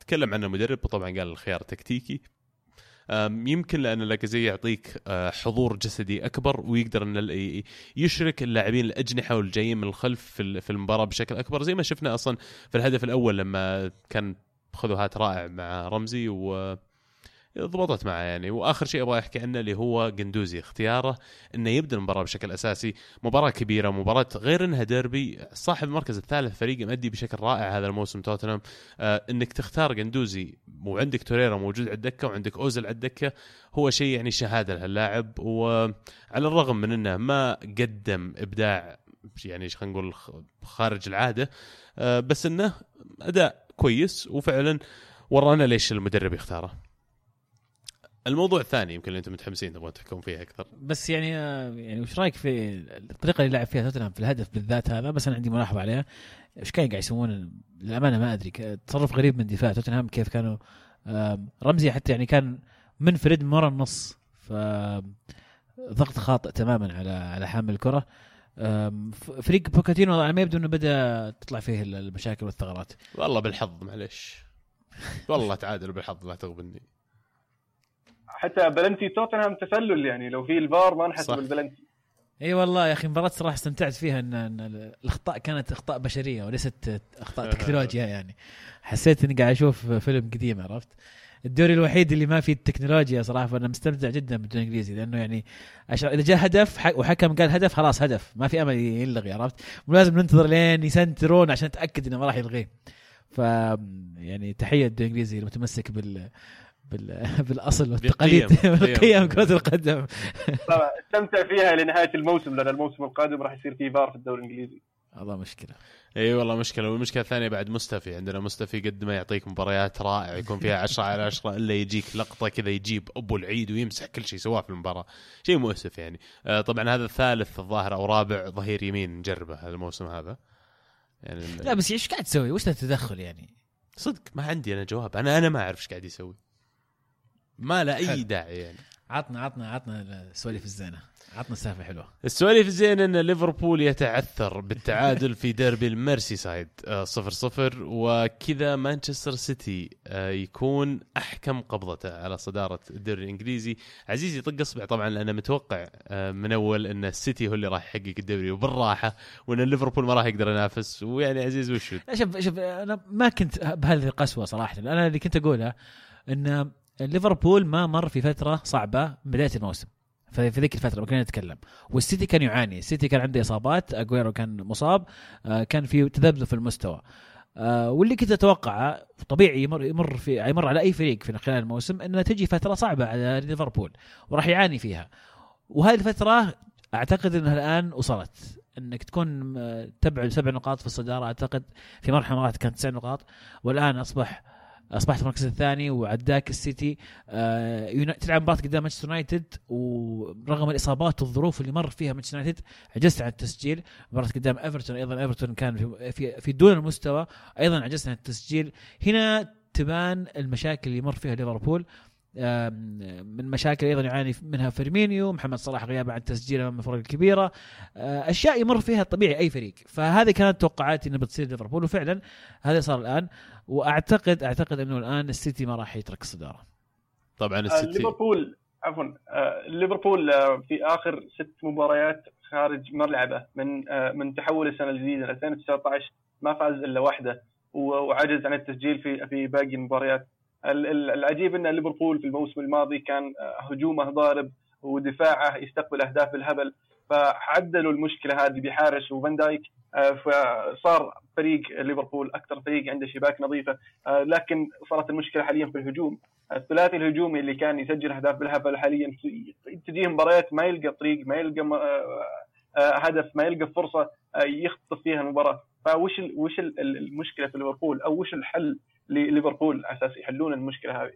تكلم عنه المدرب وطبعا قال الخيار تكتيكي. يمكن لأن لاكازي يعطيك آه، حضور جسدي أكبر ويقدر إن يشرك اللاعبين الأجنحة والجايين من الخلف في المباراة بشكل أكبر زي ما شفنا أصلا في الهدف الأول لما كان خذوا هات رائع مع رمزي و ضبطت معه يعني. وآخر شيء أبغى أحكي عنه اللي هو قندوزي اختياره إنه يبدأ المباراة بشكل أساسي. مباراة كبيرة مباراة غير إنها ديربي. صاحب المركز الثالث فريق مؤدي بشكل رائع هذا الموسم توتنهام. آه إنك تختار قندوزي وعندك توريرا موجود على الدكة وعندك اوزل على الدكة هو شيء يعني شهادة لهاللاعب وعلى الرغم من إنه ما قدم إبداع يعني خلينا نقول خارج العادة آه بس إنه أداء كويس. وفعلا ورانا ليش المدرب يختاره. الموضوع الثاني يمكن اللي أنتم متحمسين تبغون تحكون فيه أكثر. بس يعني يعني وش رأيك في الطريقة اللي لعب فيها توتنهام في الهدف بالذات هذا؟ بس أنا عندي ملاحظة عليها. إيش كان قاعد يسوون؟ للأمانة ما أدري. تصرف غريب من دفاع توتنهام كيف كانوا رمزي حتى يعني كان منفرد من ورا النص. ف ضغط خاطئ تماما على على حامل الكرة. فريق بوكيتينو على ما يبدو إنه بدأ تطلع فيه المشاكل والثغرات. والله بالحظ معليش. والله تعادل بالحظ لا تغبني. حتى بلنتي توتنهام تسلل يعني لو في الفار ما نحسب البلنتي. إي والله يا أخي مباراة صراحة استمتعت فيها ان, إن الأخطاء كانت أخطاء بشرية وليست أخطاء تكنولوجيا يعني. حسيت إني قاعد أشوف فيلم قديم عرفت؟ الدوري الوحيد اللي ما فيه التكنولوجيا صراحة فأنا مستمتع جدا بالدوري الإنجليزي لأنه يعني إذا جاء هدف وحكم قال هدف خلاص هدف ما في أمل يلغي عرفت؟ ولازم ننتظر لين يسنترون عشان نتأكد إنه ما راح يلغيه ف يعني تحية الدوري الإنجليزي المتمسك بال بالأصل والتقاليد والقيم كرة القدم. طبعا استمتع فيها لنهاية الموسم لأن الموسم القادم راح يصير فيه فار في الدوري الإنجليزي. والله مشكلة. إي والله مشكلة. والمشكلة الثانية بعد مستفي. عندنا مستفي قد ما يعطيك مباريات رائعة يكون فيها 10 على 10 إلا يجيك لقطة كذا يجيب أبو العيد ويمسح كل شيء سواه في المباراة. شيء مؤسف يعني. آه طبعا هذا الثالث الظاهر أو رابع ظهير يمين نجربه الموسم هذا. يعني لا بس إيش قاعد تسوي؟ وش التدخل يعني؟ صدق ما عندي أنا جواب. أنا أنا ما أعرف إيش قاعد يسوي. ما له أي. داعي يعني. عطنا عطنا عطنا السواليف الزينة. عطنا سالفه حلوة. السواليف الزين إن ليفربول يتعثر بالتعادل في ديربي الميرسي سايد آه، صفر صفر وكذا مانشستر سيتي آه، يكون أحكم قبضته على صدارة الدوري الإنجليزي. عزيزي طق إصبع طبعا لأنه متوقع آه، من أول إن السيتي هو اللي راح يحقق الدوري وبالراحة وإن ليفربول ما راح يقدر ينافس. ويعني عزيز وش شوف شوف أنا ما كنت بهذه القسوة صراحة. أنا اللي كنت أقوله إن ليفربول ما مر في فترة صعبة بداية الموسم. في ذيك الفترة ما كنا نتكلم. والسيتي كان يعاني. السيتي كان عنده إصابات اجويرو كان مصاب آه، كان في تذبذب في المستوى. آه، واللي كنت أتوقعه طبيعي يمر يمر في يمر على أي فريق في خلال الموسم إنه تجي فترة صعبة على ليفربول وراح يعاني فيها. وهذه الفترة أعتقد إنها الآن وصلت. إنك تكون آه، تبعد سبع نقاط في الصدارة أعتقد في مرحلة المرات كانت تسع نقاط. والآن أصبح أصبحت في المركز الثاني وعداك السيتي. آه تلعب مباراة قدام مانشستر يونايتد ورغم الإصابات والظروف اللي مر فيها مانشستر يونايتد عجزت عن التسجيل. مباراة قدام إيفرتون أيضا إيفرتون كان في في, دون المستوى أيضا عجزت عن التسجيل. هنا تبان المشاكل اللي يمر فيها ليفربول. آم، من مشاكل أيضا يعاني منها فيرمينيو محمد صلاح غيابه عن التسجيل امام الفرق الكبيرة. آه، أشياء يمر فيها طبيعي أي فريق. فهذه كانت توقعاتي انها بتصير ليفربول وفعلا هذا صار الآن. وأعتقد أعتقد إنه الآن السيتي ما راح يترك الصداره طبعا آه، السيتي. ليفربول عفوا آه، ليفربول في آخر ست مباريات خارج ملعبه من من تحول السنة الجديدة 2019 ما فاز إلا واحدة. وعجز عن التسجيل في في باقي المباريات. ال- ال- العجيب إن ليفربول في الموسم الماضي كان هجومه ضارب ودفاعه يستقبل أهداف بالهبل فعدلوا المشكلة هذه بحارس وفان دايك آه، فصار فريق ليفربول أكثر فريق عنده شباك نظيفة آه، لكن صارت المشكلة حاليا في الهجوم. الثلاثي الهجومي اللي كان يسجل أهداف بالهبل حاليا تجيه مباريات ما يلقى طريق ما يلقى آه، هدف ما يلقى فرصة يخطف فيها المباراة. فوش وش ال- ال- المشكلة في ليفربول أو وش الحل لليفربول على أساس يحلون المشكلة هذه.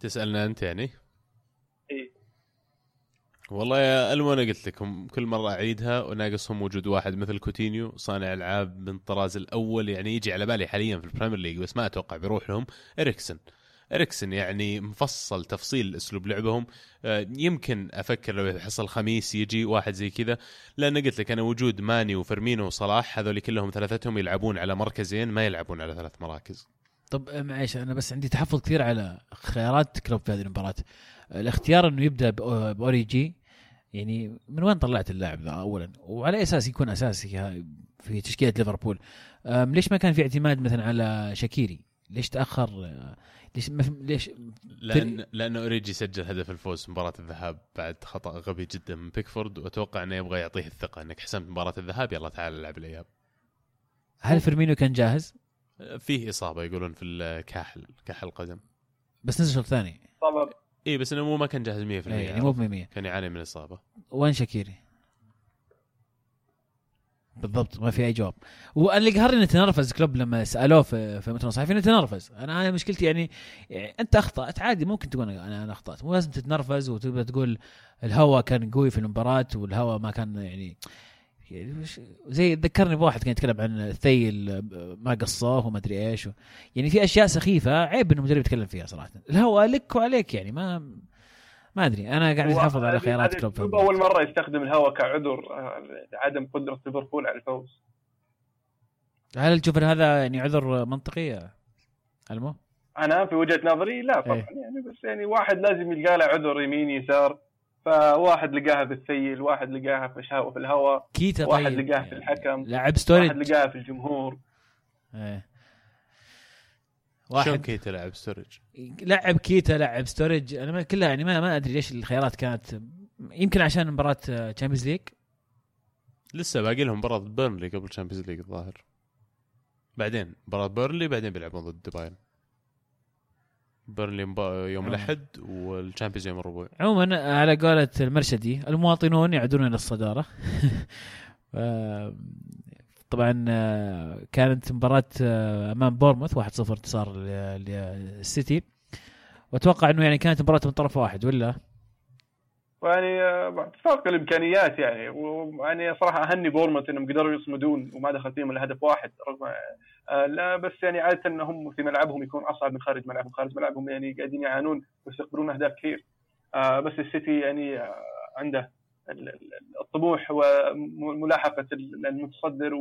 تسألنا أنت يعني؟ إيه. والله يا ألمو أنا قلت لكم كل مرة أعيدها وناقصهم وجود واحد مثل كوتينيو صانع ألعاب من الطراز الأول يعني يجي على بالي حاليا في البريمير ليج بس ما أتوقع بيروح لهم. إريكسن. إريكسن يعني مفصل تفصيل أسلوب لعبهم. آه، يمكن أفكر لو يحصل خميس يجي واحد زي كذا لأن قلت لك أنا وجود ماني وفيرمينو وصلاح هذول كلهم ثلاثتهم يلعبون على مركزين ما يلعبون على ثلاث مراكز. طب آه، معليش أنا بس عندي تحفظ كثير على خيارات كلوب في هذه المباراة. الاختيار إنه يبدأ بأوريجي. يعني من وين طلعت اللاعب ذا اولا؟ وعلى أساس يكون أساسي في تشكيلة ليفربول. ليش ما كان في اعتماد مثلا على شاكيري؟ ليش تأخر؟ ليش ما ليش لأن لأنه أوريجي سجل هدف الفوز في مباراة الذهاب بعد خطأ غبي جدا من بيكفورد وأتوقع إنه يبغى يعطيه الثقة إنك حسمت مباراة الذهاب يلا تعال العب الأياب. هل فيرمينو كان جاهز؟ فيه إصابة يقولون في الكاحل كاحل القدم. بس نزل شوط ثاني. طبعا. اي بس إنه مو ما كان جاهز 100% إيه، يعني مو ب 100 كان يعاني من إصابة. وين شاكيري؟ بالضبط ما في أي جواب. واللي قهرني نتنرفز كلوب لما سألوه في في مؤتمر صحفي نتنرفز أنا أنا مشكلتي يعني, يعني أنت أخطأت عادي ممكن تقول أنا أنا أخطأت. مو لازم تتنرفز وتبدا تقول الهواء كان قوي في المباراة والهواء ما كان يعني يعني زي ذكرني بواحد كان يتكلم عن الثيل ما قصاه وما أدري إيش و- يعني في أشياء سخيفة عيب إنه المدرب يتكلم فيها صراحة. الهواء لك وعليك يعني ما ما أدري أنا قاعد أحافظ على خيارات كلوب في. اول مرة يستخدم الهواء كعذر آه، عدم قدرة ليفربول على الفوز هل تشوف هذا يعني عذر منطقي المو؟ أنا في وجهة نظري لا طبعا إيه. يعني بس يعني واحد لازم يلقى له عذر يمين يسار فواحد لقاها بالثيل واحد لقاها في الهواء في الهواء كيتا واحد طيب لقاها في الحكم لاعب واحد ستورج لقاها في الجمهور إيه. شلون واحد كيتا لعب ستورج لعب كيتا لعب ستورج أنا ما كلها يعني ما, ما أدري ليش الخيارات كانت يمكن عشان مباراة تشامبيونز ليج لسه باقي لهم مباراة بيرنلي قبل Champions League الظاهر. بعدين مباراة بيرنلي بعدين بيلعبون ضد بايرن بيرنلي يوم آه. الأحد وال Champions يوم الربوع عموما على قولة المرشدي المواطنون يعودون إلى الصدارة. آه، طبعا آه، كانت مباراة آه، أمام بورموث 1-0 انتصار للسيتي وأتوقع إنه يعني كانت مباراة من طرف واحد ولا؟ ويعني آه، فرق الإمكانيات يعني. ويعني صراحة أهني بورموث إنهم قدروا يصمدون وما دخل فيهم إلا هدف واحد رغم لا بس يعني عادة إنهم في ملعبهم يكون أصعب من خارج ملعبهم. خارج ملعبهم يعني قاعدين يعانون ويستقبلون أهداف كثير. بس السيتي يعني عنده الطموح وملاحقة المتصدر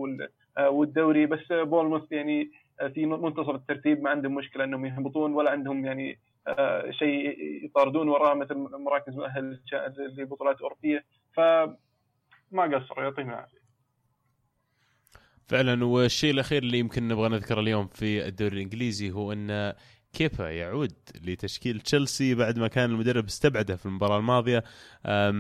والدوري بس بورموث يعني في منتصف الترتيب ما عندهم مشكلة إنهم يهبطون ولا عندهم يعني آه، شيء يطاردون وراه مثل مراكز مؤهل لبطولات أوروبية فما قصروا يعطيهم العافية. فعلا والشيء الأخير اللي يمكن نبغى نذكره اليوم في الدوري الإنجليزي هو أن كيبا يعود لتشكيل تشيلسي بعد ما كان المدرب استبعده في المباراة الماضية.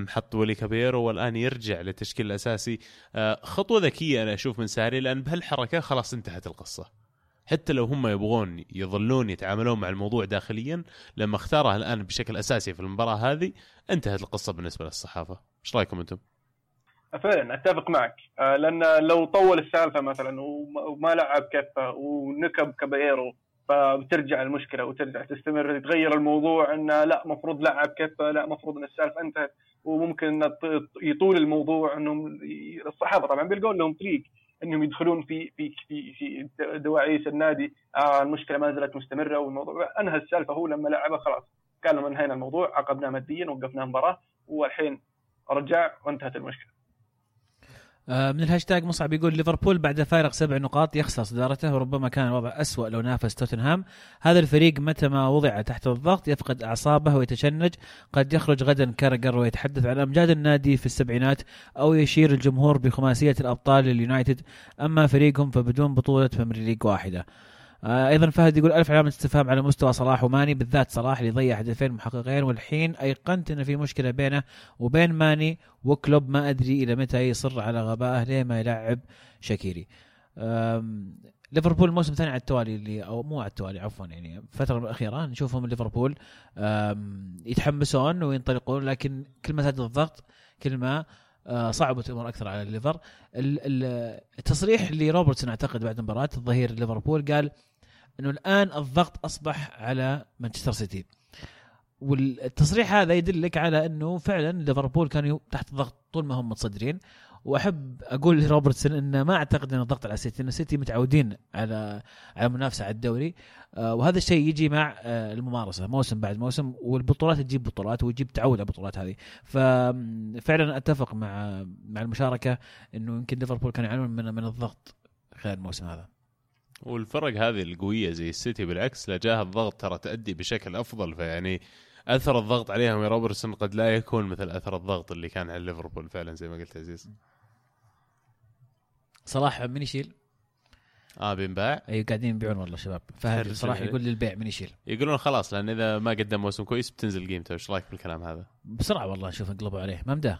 حط ولي كابيرو والآن يرجع للتشكيل الأساسي. آه، خطوة ذكية أنا أشوف من ساري لأن بهالحركة خلاص انتهت القصة. حتى لو هم يبغون يظلون يتعاملون مع الموضوع داخليا لما اختارها الآن بشكل أساسي في المباراة هذه انتهت القصة بالنسبة للصحافة. إيش رأيكم أنتم؟ فعلا أتفق معك. آه، لأن لو طول السالفة مثلا وما لعب كفه ونكب كابيرو فبترجع المشكلة وترجع تستمر. يتغير الموضوع إنه لا مفروض لعب كفه لا مفروض إن السالفة انتهت. وممكن يطول الموضوع إنهم الصحافة طبعا بيلقون لهم طريق إنهم يدخلون في في في في دواعيس النادي. آه المشكلة ما زالت مستمرة والموضوع أنهى السالفة. هو لما لعبه خلاص قال لهم انهينا الموضوع عاقبناه ماديا وقفنا المباراه والحين رجع وانتهت المشكلة. آه، من الهاشتاج مصعب يقول ليفربول بعد فارق سبع نقاط يخسر صدارته وربما كان الوضع أسوأ لو نافس توتنهام. هذا الفريق متى ما وضع تحت الضغط يفقد أعصابه ويتشنج قد يخرج غدا كاراجر ويتحدث عن أمجاد النادي في السبعينات أو يشير الجمهور بخماسية الأبطال لليونايتد. أما فريقهم فبدون بطولة Premier League واحدة. أيضا فهد يقول ألف علامة استفهام على مستوى صلاح وماني بالذات صلاح اللي ضيع هدفين محققين والحين أيقنت ان في مشكلة بينه وبين ماني وكلوب ما أدري إلى متى يصر على غبائه ليه ما يلعب شاكيري. ليفربول الموسم الثاني على التوالي اللي أو مو على التوالي عفوا يعني الفترة الأخيرة نشوفهم ليفربول يتحمسون وينطلقون لكن كل ما زاد الضغط كل ما آه، صعبت الأمور أكثر على الليفر التصريح اللي روبرتسون أعتقد بعد مباراة الظهير ليفربول قال إنه الآن الضغط أصبح على مانشستر سيتي. والتصريح هذا يدلك على إنه فعلا ليفربول كانوا تحت ضغط طول ما هم متصدرين. وأحب أقول لروبرتسون انه ما أعتقد إن الضغط على السيتي إن السيتي متعودين على على منافسة على الدوري. آه وهذا الشيء يجي مع آه الممارسة موسم بعد موسم والبطولات تجيب بطولات وتجيب تعود على البطولات هذه. ففعلا أتفق مع مع المشاركة إنه يمكن ليفربول كانوا يعانون من من الضغط خلال الموسم هذا. والفرق هذه القوية زي السيتي بالعكس لا جاه الضغط ترى تأدي بشكل أفضل فيعني أثر الضغط عليهم يا روبرتسون قد لا يكون مثل أثر الضغط اللي كان على ليفربول فعلا زي ما قلت عزيز. صلاح من يشيل؟ آه بينباع اي قاعدين يبيعون والله شباب. فهد صلاح يقول للبيع من يشيل. يقولون خلاص لأن إذا ما قدم موسم كويس بتنزل قيمته. إيش رأيك بالكلام هذا؟ بسرعة والله نشوف انقلبوا عليه. ما مداه.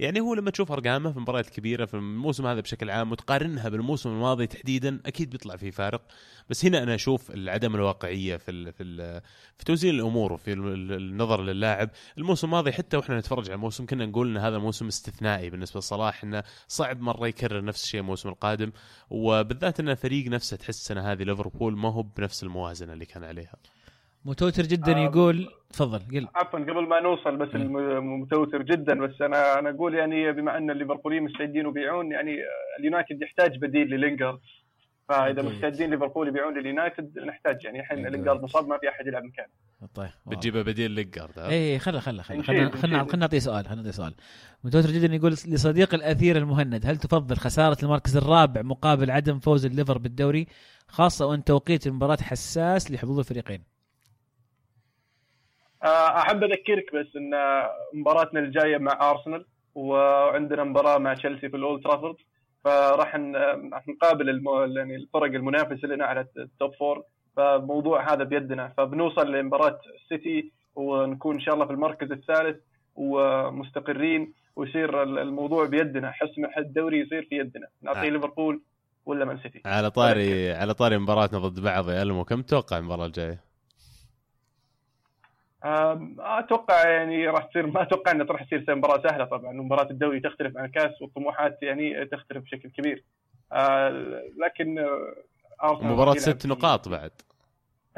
يعني هو لما تشوف أرقامه في المباريات الكبيرة في الموسم هذا بشكل عام وتقارنها بالموسم الماضي تحديدا أكيد بيطلع في فارق. بس هنا أنا أشوف عدم الواقعية في ال في ال في توزيع الأمور وفي النظر للاعب. الموسم الماضي حتى وإحنا نتفرج على الموسم كنا نقول إن هذا موسم استثنائي بالنسبة لصلاح إنه صعب مرة يكرر نفس الشيء الموسم القادم. وبالذات إن الفريق نفسه تحس السنة هذه ليفربول ما هو بنفس الموازنة اللي كان عليها. متوتر جدا آه يقول تفضل قل. عفوا قبل ما نوصل بس متوتر جدا بس أنا أنا أقول يعني بما أن الليفربوليين مستعدين يبيعون يعني اليونايتد يحتاج بديل للينجارد. فإذا مستعدين ليفربول يبيعون لليونايتد نحتاج يعني الحين لينجارد مصاب ما في أحد يلعب مكانه. طيب بتجيب بديل لينجارد اي خله خله خله خلينا خلينا نعطيه سؤال خلينا نعطيه سؤال. متوتر جدا يقول لصديق الأثير المهند هل تفضل خسارة المركز الرابع مقابل عدم فوز الليفر بالدوري خاصة وإن توقيت المباراة حساس لحظوظ الفريقين؟ أحب أذكرك بس إن مباراتنا الجاية مع أرسنال وعندنا مباراة مع تشيلسي في الأولد ترافورد فراح نقابل يعني الفرق المنافسة لنا على ال top four فالموضوع هذا بيدنا. فبنوصل لمباراة السيتي ونكون إن شاء الله في المركز الثالث ومستقرين ويصير الموضوع بيدنا. حسم الدوري يصير في يدنا. نعطيه آه. ليفربول ولا مان سيتي. على طاري على طاري مباراتنا ضد بعض يا ألمو. كم تتوقع المباراة الجاية؟ أتوقع يعني راح تصير ما أتوقع انها راح تصير مباراة سهلة طبعا. مباراه الدوري تختلف عن الكاس والطموحات يعني تختلف بشكل كبير. لكن أرسنال مباراة ست نقاط بعد.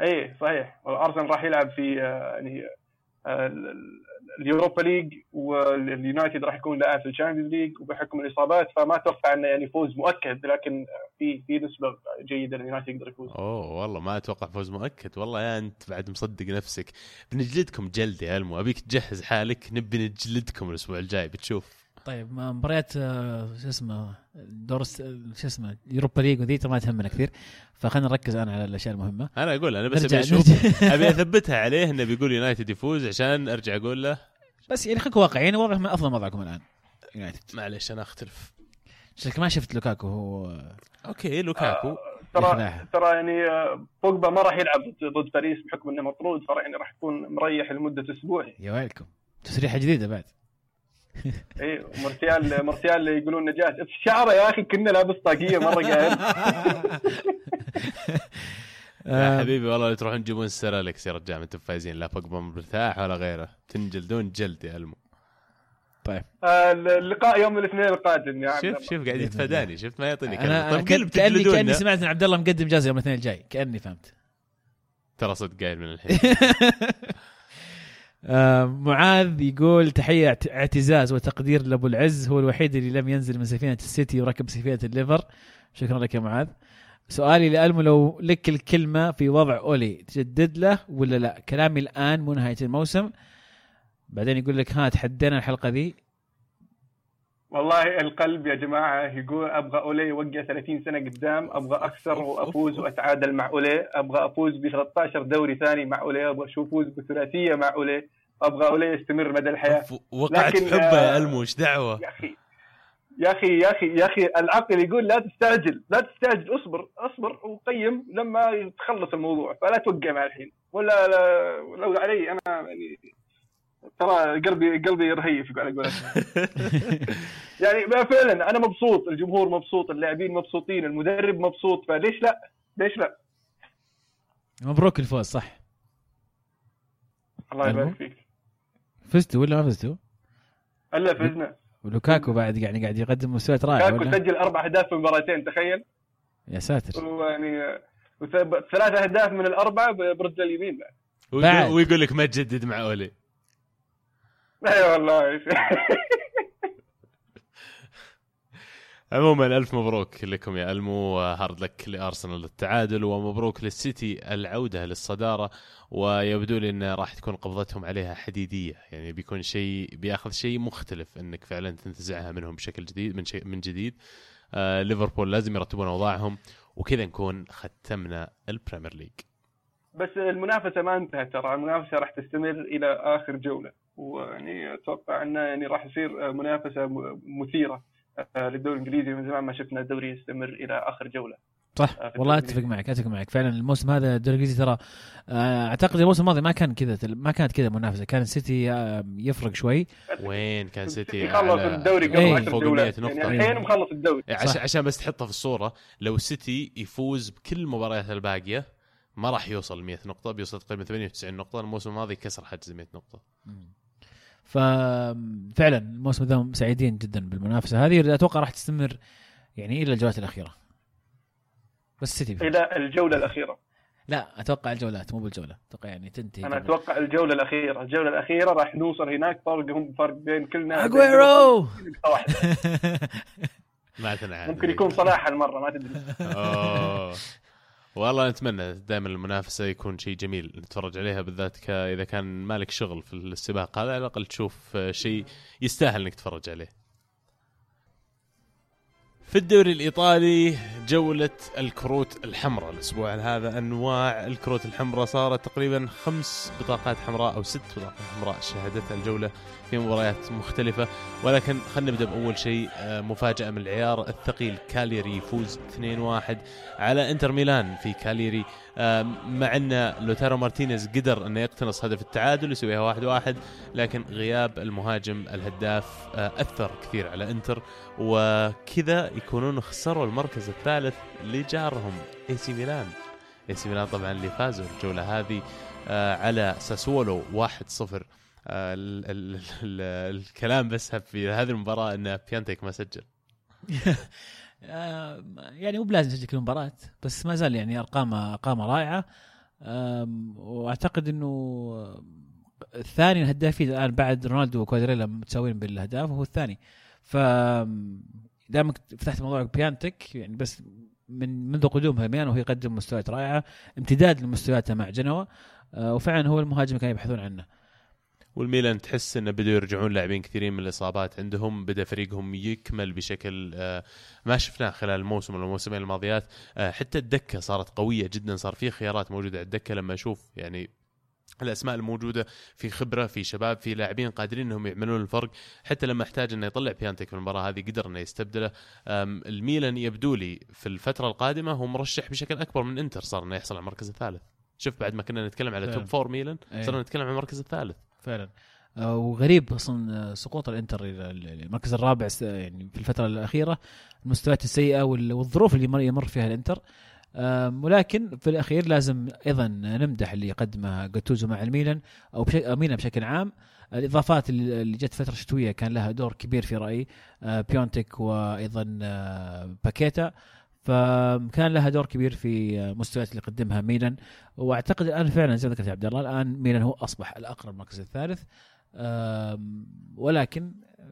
اي صحيح. ارسنال راح يلعب في يعني ال Europa League واليونايتد راح يكون لاعب في ال Champions League وبحكم الإصابات فما أتوقع إنه يعني فوز مؤكد لكن في في نسبة جيدة اليونايتد يقدر يفوز. أوه والله ما أتوقع فوز مؤكد. والله يا أنت بعد مصدق نفسك. بنجلدكم جلد يا ألمو. أبيك تجهز حالك نبي نجلدكم الأسبوع الجاي بتشوف. طيب مباريات آه، شو اسمه دور شو اسمه Europa League وذي ترى ما تهمنا كثير. فخلينا نركز الان على الأشياء المهمة. أنا أقول أنا بس نرجع- أبي أشوف. أبي أثبتها عليه إنه بيقول يونايتد يفوز عشان أرجع أقول له. بس يعني خليكم واقعيين واضح من أفضل وضعكم الآن يونايتد معلش أنا أختلف. شكلك ما شفت لوكاكو هو okay لوكاكو. ترى يخلعها. ترى يعني آه، بوجبا ما راح يلعب ضد- ضد باريس بحكم إنه مطرود فراح يعني راح يكون مريح لمدة أسبوع. يا ويلكم. تسريحة جديدة بعد. اي مرسيال مرسيال يقولون نجاة. شعره يا أخي كنه لابس طاقيه مرة قاعد. يا آه، حبيبي والله لا تروحون تجيبون سيرالكس يا رجال ما أنتم فايزين. لا بوجبا مرتاح ولا غيره. تنجلدون جلد يا ألمو. طيب. آه، اللقاء يوم الاثنين القادم يا عبد شوف. شوف قاعد يتفاداني. شفت ما يعطيني كلمة. طيب قلب كاني كأني سمعت ان عبد الله مقدم جائزه يوم الاثنين الجاي. كأني فهمت. ترى صدق قايل من الحين. معاذ يقول تحية اعت- اعتزاز وتقدير لأبو العز هو الوحيد اللي لم ينزل من سفينة السيتي وركب سفينة الليفر. شكرا لك يا معاذ. سؤالي لألمو لو لك الكلمة في وضع أولي تجدد له ولا لا؟ كلامي الآن مو نهاية الموسم. بعدين يقول لك ها تحدينا الحلقة ذي. والله القلب يا جماعة يقول أبغى أولي يوقع 30 سنة قدام أبغى اخسر وأفوز وأتعادل مع أولي أبغى أفوز ب 13 دوري ثاني مع أولي أبغى أشوف فوز بثلاثية مع أولي أبغى أولي يستمر مدى الحياة. وقعت لكن، حبه يا آه، المو إيش دعوة. يا أخي يا أخي يا أخي يا أخي العقل يقول لا تستعجل لا تستعجل اصبر اصبر وقيم لما يتخلص الموضوع فلا توقع مع الحين. ولا لا لو علي أنا يعني ترى قلبي قلبي رهيف على قولتهم يعني ما فعلا أنا مبسوط الجمهور مبسوط اللاعبين مبسوطين المدرب مبسوط فليش لا؟ ليش لا؟ مبروك الفوز صح. الله يبارك فيك. فزتوا ولا ما فزتوا؟ إلا فزنا. ولوكاكو بعد يعني قاعد يقدم مستويات رائعة كاكو ولا؟ سجل أربع أهداف في مباراتين تخيل. يا ساتر. ويعني وث- ثلاث أهداف من الأربعة برجل اليمين. بعد. ويقول لك ما تجدد مع أولي. اي والله. عموما ألف مبروك لكم يا ألمو hard luck لأرسنال للتعادل ومبروك للسيتي العودة للصدارة ويبدو لي إن راح تكون قبضتهم عليها حديدية. يعني بيكون شيء بيأخذ شيء مختلف إنك فعلا تنتزعها منهم بشكل جديد من شيء من جديد. آه ليفربول لازم يرتبون أوضاعهم وكذا نكون ختمنا ال Premier League. بس المنافسة ما انتهت ترى. المنافسة راح تستمر إلى آخر جولة. ويعني أتوقع أنه يعني راح يصير منافسة مثيرة آه، للدوري الإنجليزي. من زمان ما شفنا الدوري يستمر إلى آخر جولة. صح آه، والله أتفق معك أتفق معك. فعلا الموسم هذا الدوري الإنجليزي ترى آه، أعتقد الموسم الماضي ما كان كذا ما كانت كذا منافسة. كان السيتي يفرق شوي. وين كان سيتي؟ خلص الدوري قبل. 10 فوق جولات 100 يعني نقطة. الحين مخلص الدوري. عشان. عشان بس تحطها في الصورة لو سيتي يفوز بكل المباريات الباقية ما راح يوصل 100 نقطة. بيوصل تقريبا 98 نقطة. الموسم الماضي كسر حجز 100 نقطة. ففعلا الموسم ذا سعيدين جدا بالمنافسة هذه أتوقع راح تستمر يعني إلى الجولات الأخيرة بس السيتي. إلى الجولة الأخيرة لا أتوقع الجولات مو بالجولة أتوقع يعني تنتهي أنا. أتوقع الجولة الأخيرة الجولة الأخيرة راح نوصل هناك فرقهم فرق بين كلنا اجويرو. ما ممكن يكون صلاح هالمرة ما تدري. والله نتمنى دائما المنافسة يكون شيء جميل نتفرج عليها بالذات ك... إذا كان مالك شغل في السباق. هذا على الأقل تشوف شيء يستاهل إنك تتفرج عليه. في الدوري الإيطالي جولة الكروت الحمراء. الأسبوع هذا أنواع الكروت الحمراء صارت تقريبا خمس بطاقات حمراء أو ست بطاقات حمراء شهدتها الجولة. في مباريات مختلفة. ولكن خلينا نبدأ بأول شيء آه، مفاجأة من العيار الثقيل كاليري يفوز 2-1 على إنتر ميلان في كاليري. آه، مع أن لوتارو مارتينيز قدر انه يقتنص هدف التعادل يسويها واحد واحد لكن غياب المهاجم الهداف آه، أثر كثير على إنتر. وكذا يكونون خسروا المركز الثالث لجارهم إي سي ميلان. إي سي ميلان طبعا اللي فازوا الجولة هذه على ساسولو 1-0 آه، ال- ال- ال- الكلام بس في هذه المباراة إن بيونتيك ما سجل. آه، يعني مو بلازم تسجل كل مباراة بس ما زال يعني ارقامه ارقامه رائعة. وأعتقد إنه الثاني الهدافين الآن بعد رونالدو وكوادريلا متساويين بالأهداف وهو الثاني. ف دامك فتحت موضوع بيانتك يعني بس من منذ قدومها ميلان وهو يقدم مستويات رائعة امتداد لمستوياته مع جنوا. آه، وفعلا هو المهاجم كانوا يبحثون عنه. والميلان تحس انه بدوا يرجعون لاعبين كثيرين من الإصابات عندهم بدأ فريقهم يكمل بشكل آه، ما شفناه خلال الموسم ولا الموسمين الماضيات. آه، حتى الدكة صارت قوية جدا صار في خيارات موجودة على الدكة. لما أشوف يعني الأسماء الموجودة في خبرة في شباب في لاعبين قادرين إنهم يعملون الفرق. حتى لما احتاج إنه يطلع بيونتيك في المباراة هذه قدر إنه يستبدله. الميلان يبدو لي في الفترة القادمة هو مرشح بشكل أكبر من إنتر صار إنه يحصل على المركز الثالث. شوف بعد ما كنا نتكلم على. top four ميلان إيه. صرنا نتكلم عن المركز الثالث. فعلا. آه، وغريب أصلا آه، سقوط الإنتر المركز الرابع يعني في الفترة الأخيرة. المستويات السيئة وال- والظروف اللي يمر, فيها الإنتر. ولكن في الأخير لازم أيضا نمدح اللي قدمه جاتوزو مع الميلان أو ميلان بشكل عام. الإضافات اللي جت فترة شتوية كان لها دور كبير في رأيي. آه، بيونتك وأيضا باكيتا. فكان لها دور كبير في المستويات اللي قدمها ميلان. وأعتقد الآن فعلا زي ما ذكرت عبد الله الآن ميلان هو أصبح الأقرب المركز الثالث. ولكن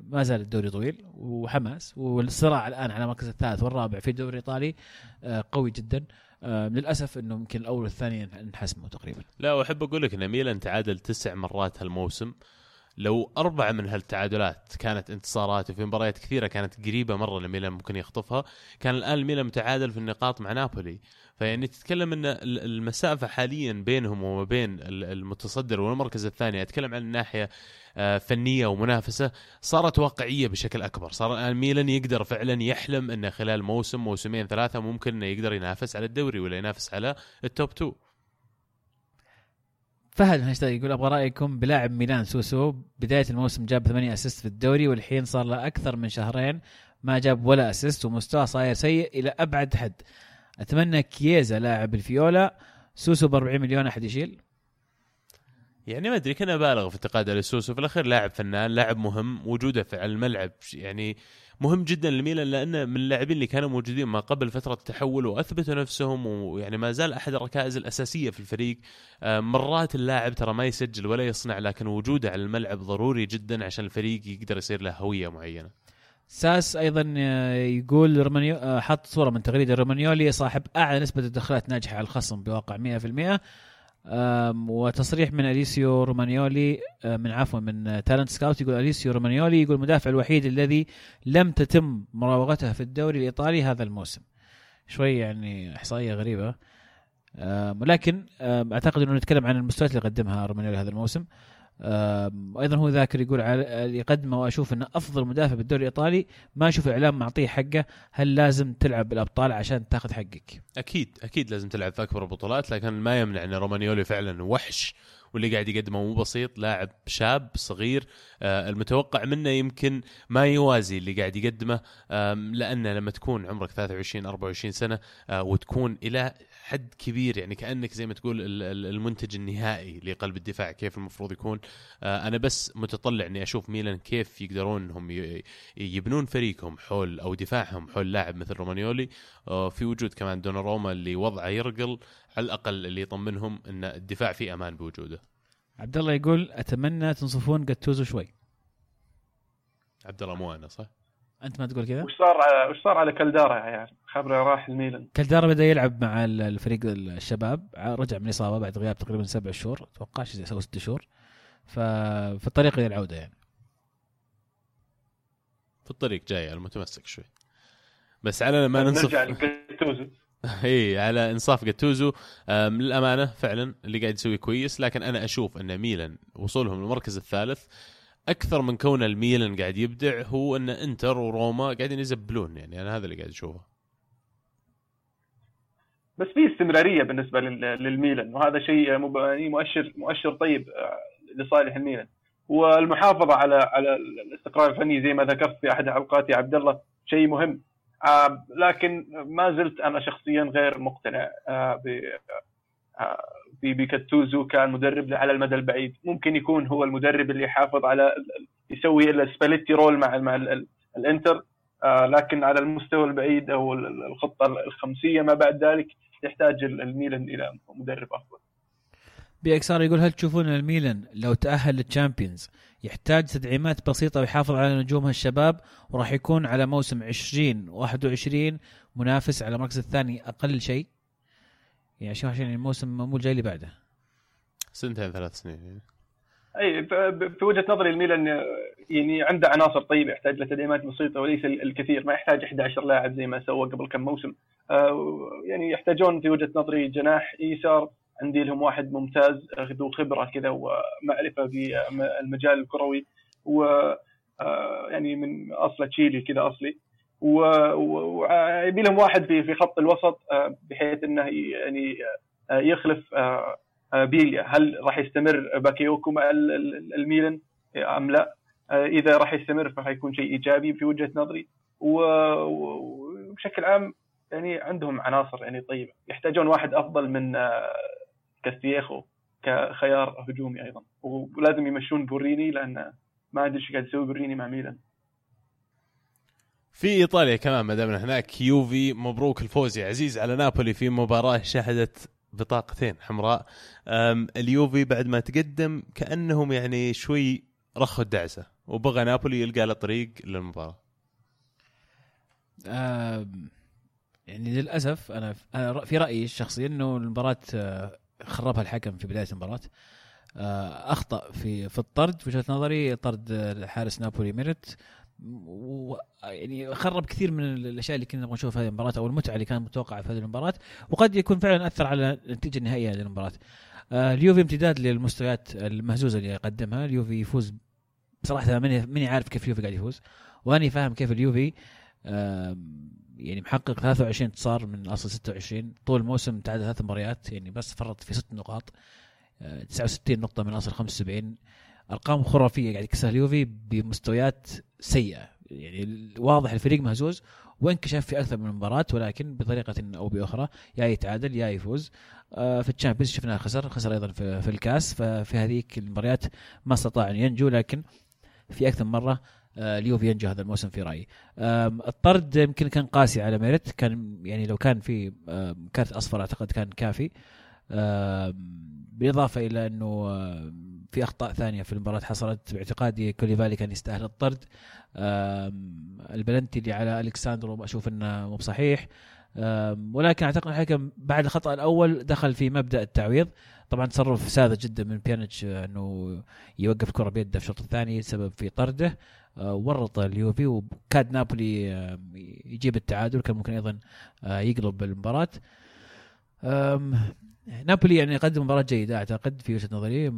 ما زال الدوري طويل وحماس والصراع الآن على المركز الثالث والرابع في الدوري الإيطالي آه، قوي جدا. للأسف إنه يمكن الأول والثاني انحسموا تقريبا. لا وأحب أقول لك إن ميلان تعادل تسع مرات هالموسم. لو أربعة من هالتعادلات كانت انتصارات وفي مباريات كثيرة كانت قريبة مرة لميلان ممكن يخطفها كان الآن الميلان متعادل في النقاط مع نابولي. فيعني تتكلم أن ال- المسافة حاليا بينهم وما بين ال- المتصدر والمركز الثاني أتكلم عن الناحية آه، فنية ومنافسة صارت واقعية بشكل أكبر. صار الآن ميلان يقدر فعلا يحلم أنه خلال موسم موسمين ثلاثة ممكن أنه يقدر ينافس على الدوري ولا ينافس على ال top 2 فهد هاشتاج يقول أبغى رأيكم بلاعب ميلان سوسو. بداية الموسم جاب 8 assist في الدوري والحين صار له أكثر من شهرين ما جاب ولا assist ومستواه صاير سيء إلى أبعد حد. أتمنى كييزا لاعب الفيولا. سوسو ب 40 مليون أحد يشيل؟ يعني ما أدري كنا بالغ في انتقاد السوسو في الأخير لاعب فنان لاعب مهم وجوده في على الملعب يعني مهم جدا لميلان لأنه من اللاعبين اللي كانوا موجودين ما قبل فترة التحول وأثبتوا نفسهم ويعني ما زال أحد الركائز الأساسية في الفريق. آه، مرات اللاعب ترى ما يسجل ولا يصنع لكن وجوده على الملعب ضروري جدا عشان الفريق يقدر يصير له هوية معينة. ساس أيضا آه، يقول رومانيو آه، حط صورة من تغريدة رومانيولي صاحب أعلى نسبة تدخلات ناجحة على الخصم بواقع 100% آم، وتصريح من أليسيو رومانيولي من عفوا من تالنت سكاوت يقول أليسيو رومانيولي يقول المدافع الوحيد الذي لم تتم مراوغته في الدوري الإيطالي هذا الموسم. شوي يعني إحصائية غريبة. ولكن أعتقد إنه نتكلم عن المستويات اللي قدمها رومانيولي هذا الموسم. آم، وأيضا هو ذاكر يقول على اللي وأشوف إنه أفضل مدافع بالدوري الإيطالي. ما أشوف الاعلام معطيه حقه. هل لازم تلعب بالأبطال عشان تأخذ حقك؟ أكيد أكيد لازم تلعب في أكبر البطولات لكن ما يمنع إن رومانيولي فعلا وحش واللي قاعد يقدمه مو بسيط. لاعب شاب صغير آه المتوقع منه يمكن ما يوازي اللي قاعد يقدمه لأنه لما تكون عمرك 23 24 سنة آه وتكون إلى حد كبير يعني كأنك زي ما تقول ال- ال- المنتج النهائي لقلب الدفاع كيف المفروض يكون. آه أنا بس متطلع إني أشوف ميلان كيف يقدرون إنهم يبنون فريقهم حول أو دفاعهم حول لاعب مثل رومانيولي. آه، في وجود كمان دوناروما اللي وضعه يرقل على الأقل اللي يطمنهم إن الدفاع فيه أمان بوجوده. عبد الله يقول أتمنى تنصفون جاتوزو شوي. عبد الله مو أنا صح؟ أنت ما تقول كذا؟ وش صار على وش صار على كالدارا يا عيال؟ خبره راح الميلان. كالدارا بدأ يلعب مع ال- الفريق الشباب. رجع من إصابة بعد غياب تقريبا سبع شهور. أتوقع شيء زي أو ست شهور. ففي الطريق إلى العودة يعني. في الطريق جاي المتمسك شوي. بس على ما ننصف نرجع لجاتوزو. إي على انصاف جاتوزو. للأمانة فعلا اللي قاعد يسوي كويس لكن أنا أشوف إن ميلان وصولهم للمركز الثالث أكثر من كون الميلان قاعد يبدع هو أن إنتر وروما قاعدين يزبلون يعني أنا هذا اللي قاعد أشوفه. بس في استمرارية بالنسبة لل- للميلان وهذا شيء يعني مؤشر مؤشر طيب آه، لصالح الميلان. والمحافظة على على الاستقرار الفني زي ما ذكرت في أحد حلقات يا عبد الله شيء مهم. آه، لكن ما زلت أنا شخصيا غير مقتنع ب- بجاتوزو كمدرب على المدى البعيد. ممكن يكون هو المدرب اللي يحافظ على يسوي السباليتي role مع مع ال- ال- الانتر. آه، لكن على المستوى البعيد أو ال- الخطة الخمسية ما بعد ذلك يحتاج ال- الميلان إلى مدرب أفضل. بي إكس آر يقول هل تشوفون الميلان لو تأهل لل Champions يحتاج تدعيمات بسيطة ويحافظ على نجومها الشباب وراح يكون على موسم 20 21 منافس على المركز الثاني أقل شيء؟ يعني شو عشان الموسم مو الجاي اللي بعده. سنتين ثلاث سنين أي ف- ب- في وجهة نظري الميلان يعني عنده عناصر طيبه يحتاج لتدعيمات بسيطة وليس ال- الكثير ما يحتاج 11 لاعب زي ما سوى قبل كم موسم. آه، يعني يحتاجون في وجهة نظري جناح يسار عندي لهم واحد ممتاز ذو خبرة كذا ومعرفة بالمجال الكروي و آه، يعني من اصله تشيلي كذا أصلي. ويبي لهم واحد في في خط الوسط آه، بحيث إنه يعني آه، يخلف آه، بيليا. هل راح يستمر باكيوكو مع ال- ال- الميلان؟ أم لا؟ إذا راح يستمر فحيكون شيء إيجابي في وجهة نظري. وبشكل عام يعني عندهم عناصر يعني طيبة. يحتاجون واحد أفضل من كاستياخو كخيار هجومي أيضا. ولازم يمشون بوريني لأن ما أدري إيش قاعد يسوي بوريني مع ميلان. في إيطاليا كمان ما دامنا هناك يوفي مبروك الفوز يا عزيز على نابولي في مباراة شهدت بطاقتين حمراء. اليوفي بعد ما تقدم كأنهم يعني شوي رخوا الدعسة وبغى نابولي يلقى له طريق للمباراة. يعني للأسف أنا أنا في رأيي الشخصي إنه المباراة آه، خربها الحكم في بداية المباراة. آه، أخطأ في في الطرد في وجهة نظري طرد آه، حارس نابولي ميرت و يعني خرب كثير من الأشياء اللي كنا نبغى نشوفها في هذه المباراة أو المتعة اللي كانت متوقعة في هذه المباراة وقد يكون فعلا أثر على النتيجه النهائية هذه المباراة. آه، اليوفي امتداد للمستويات المهزوزة اللي قدمها، اليوفي يفوز بصراحه ماني ماني عارف كيف اليوفي قاعد يفوز وأني فاهم كيف اليوفي آم، يعني محقق 23 انتصار من أصل 26 طول الموسم تعادل ثلاث مباريات يعني بس فرط في ست نقاط آه، 69 نقطة من أصل 75 أرقام خرافية قاعد يكسرها اليوفي بمستويات سيئة. يعني واضح الفريق مهزوز وانكشف في أكثر من مباراة ولكن بطريقة أو بأخرى يا يتعادل يا يفوز. آه، في ال Champions شفناه خسر خسر أيضا في, الكاس. ففي هذيك المباريات ما استطاع أن ينجو لكن في أكثر من مرة آه، اليوفي ينجو هذا الموسم في رأيي. الطرد يمكن كان قاسي على ميريت كان يعني لو كان في كارت أصفر أعتقد كان كافي. بالإضافة إلى أنه في أخطاء ثانية في المباراة حصلت باعتقادي كوليبالي كان يستاهل الطرد. البلنتي اللي على ألكساندرو أشوف إنه مو بصحيح. ولكن أعتقد الحكم بعد الخطأ الأول دخل في مبدأ التعويض. طبعا تصرف ساذج جدا من بيانيتش إنه يوقف الكرة بيده في الشوط الثاني سبب في طرده. آه، ورط اليوفي وكاد نابولي يجيب التعادل. كان ممكن أيضا آه، يقلب المباراة. نابولي يعني قدم مباراة جيدة أعتقد في وجهة نظري.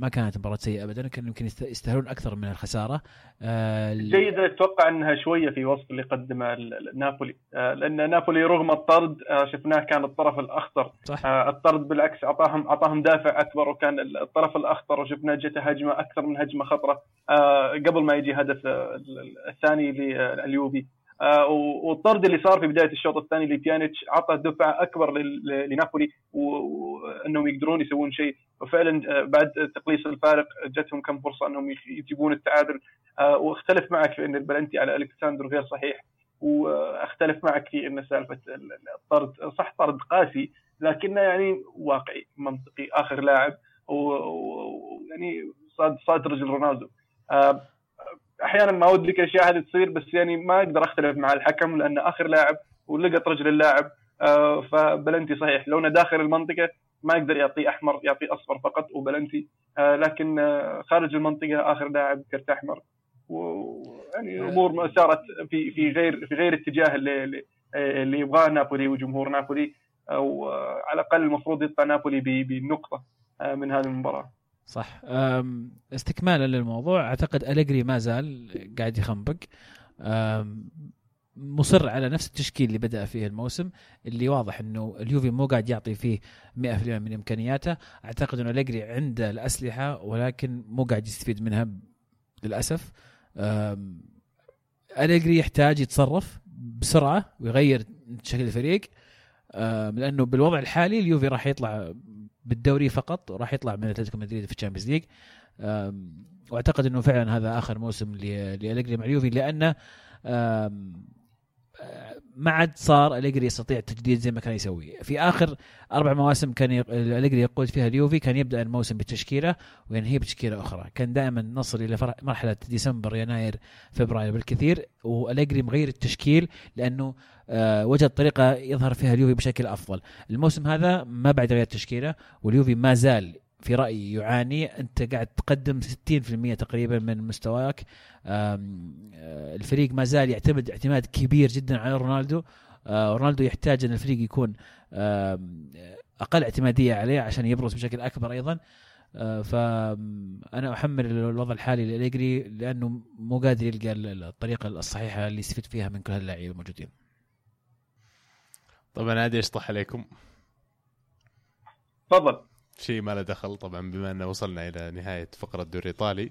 ما كانت مباراة سيئة ابدا كان يمكن يست- يستاهلون أكثر من الخسارة. آه، جيدة أتوقع إنها شوية في وصف اللي قدمه نابولي. آه، لأن نابولي رغم الطرد آه، شفناه كان الطرف الأخطر. صح. آه، الطرد بالعكس أعطاهم أعطاهم دافع أكبر وكان ال- الطرف الأخطر وشفنا جته هجمة أكثر من هجمة خطرة. آه، قبل ما يجي هدف آه، ال- ال- الثاني لليوبي آه، والطرد اللي صار في بداية الشوط الثاني لبيانيتش اعطى دفعه أكبر لنابولي وانهم يقدرون يسوون شيء. وفعلا آه، بعد تقليص الفارق جتهم كم فرصة أنهم يجيبون التعادل. آه، واختلف معك في أن البلنتي على الكساندر غير صحيح واختلف معك في أن سالفة ال- ال- الطرد صح طرد قاسي لكنه يعني واقعي منطقي آخر لاعب ويعني صاد صاد رجل رونالدو. آه، أحيانا ما ودي الاشياء هذه تصير بس يعني ما أقدر أختلف مع الحكم لأن آخر لاعب ولقط رجل اللاعب. آه، فبلنتي صحيح. لو انه داخل المنطقة ما يقدر يعطيه أحمر يعطيه أصفر فقط وبلنتي. آه، لكن آه، خارج المنطقة آخر لاعب كرت أحمر. ويعني أمور صارت في في غير في غير اتجاه اللي اللي- يبغاه نابولي وجمهور نابولي. أو على الأقل المفروض يطلع نابولي بنقطة من هذه المباراة. صح. استكمالا للموضوع أعتقد أليجري ما زال قاعد يخنبق. مصر على نفس التشكيل اللي بدأ فيه الموسم اللي واضح إنه اليوفي مو قاعد يعطي فيه 100% من إمكانياته. أعتقد إنه أليجري عنده الأسلحة ولكن مو قاعد يستفيد منها للأسف. أم، أليجري يحتاج يتصرف بسرعة ويغير شكل الفريق. لأنه بالوضع الحالي اليوفي راح يطلع بالدوري فقط وراح يطلع من أتلتيكو مدريد في ال Champions League. وأعتقد إنه فعلا هذا آخر موسم لالجري مع اليوفي لأنه ما عاد صار أليجري يستطيع التجديد زي ما كان يسوي. في آخر أربع مواسم كان يق... أليجري يقود فيها اليوفي كان يبدأ الموسم بتشكيلة وينهي بتشكيلة أخرى. كان دائما نصل إلى مرحلة ديسمبر يناير فبراير بالكثير وأليجري مغير التشكيل لأنه آه، وجد طريقة يظهر فيها اليوفي بشكل أفضل. الموسم هذا ما بعد غير التشكيله واليوفي ما زال في رأيي يعاني. أنت قاعد تقدم 60% تقريبا من مستواك. آه، الفريق ما زال يعتمد اعتماد كبير جدا على رونالدو. آه، رونالدو يحتاج أن الفريق يكون أقل اعتمادية عليه عشان يبرز بشكل أكبر أيضا. آه، فأنا أحمل الوضع الحالي لأليجري لأنه مو قادر يلقى ال- الطريقة الصحيحة اللي يستفيد فيها من كل هاللاعبين الموجودين. طبعا عادي أشطح عليكم. تفضل. شيء ما له دخل طبعا بما إنه وصلنا إلى نهاية فقرة الدوري الإيطالي.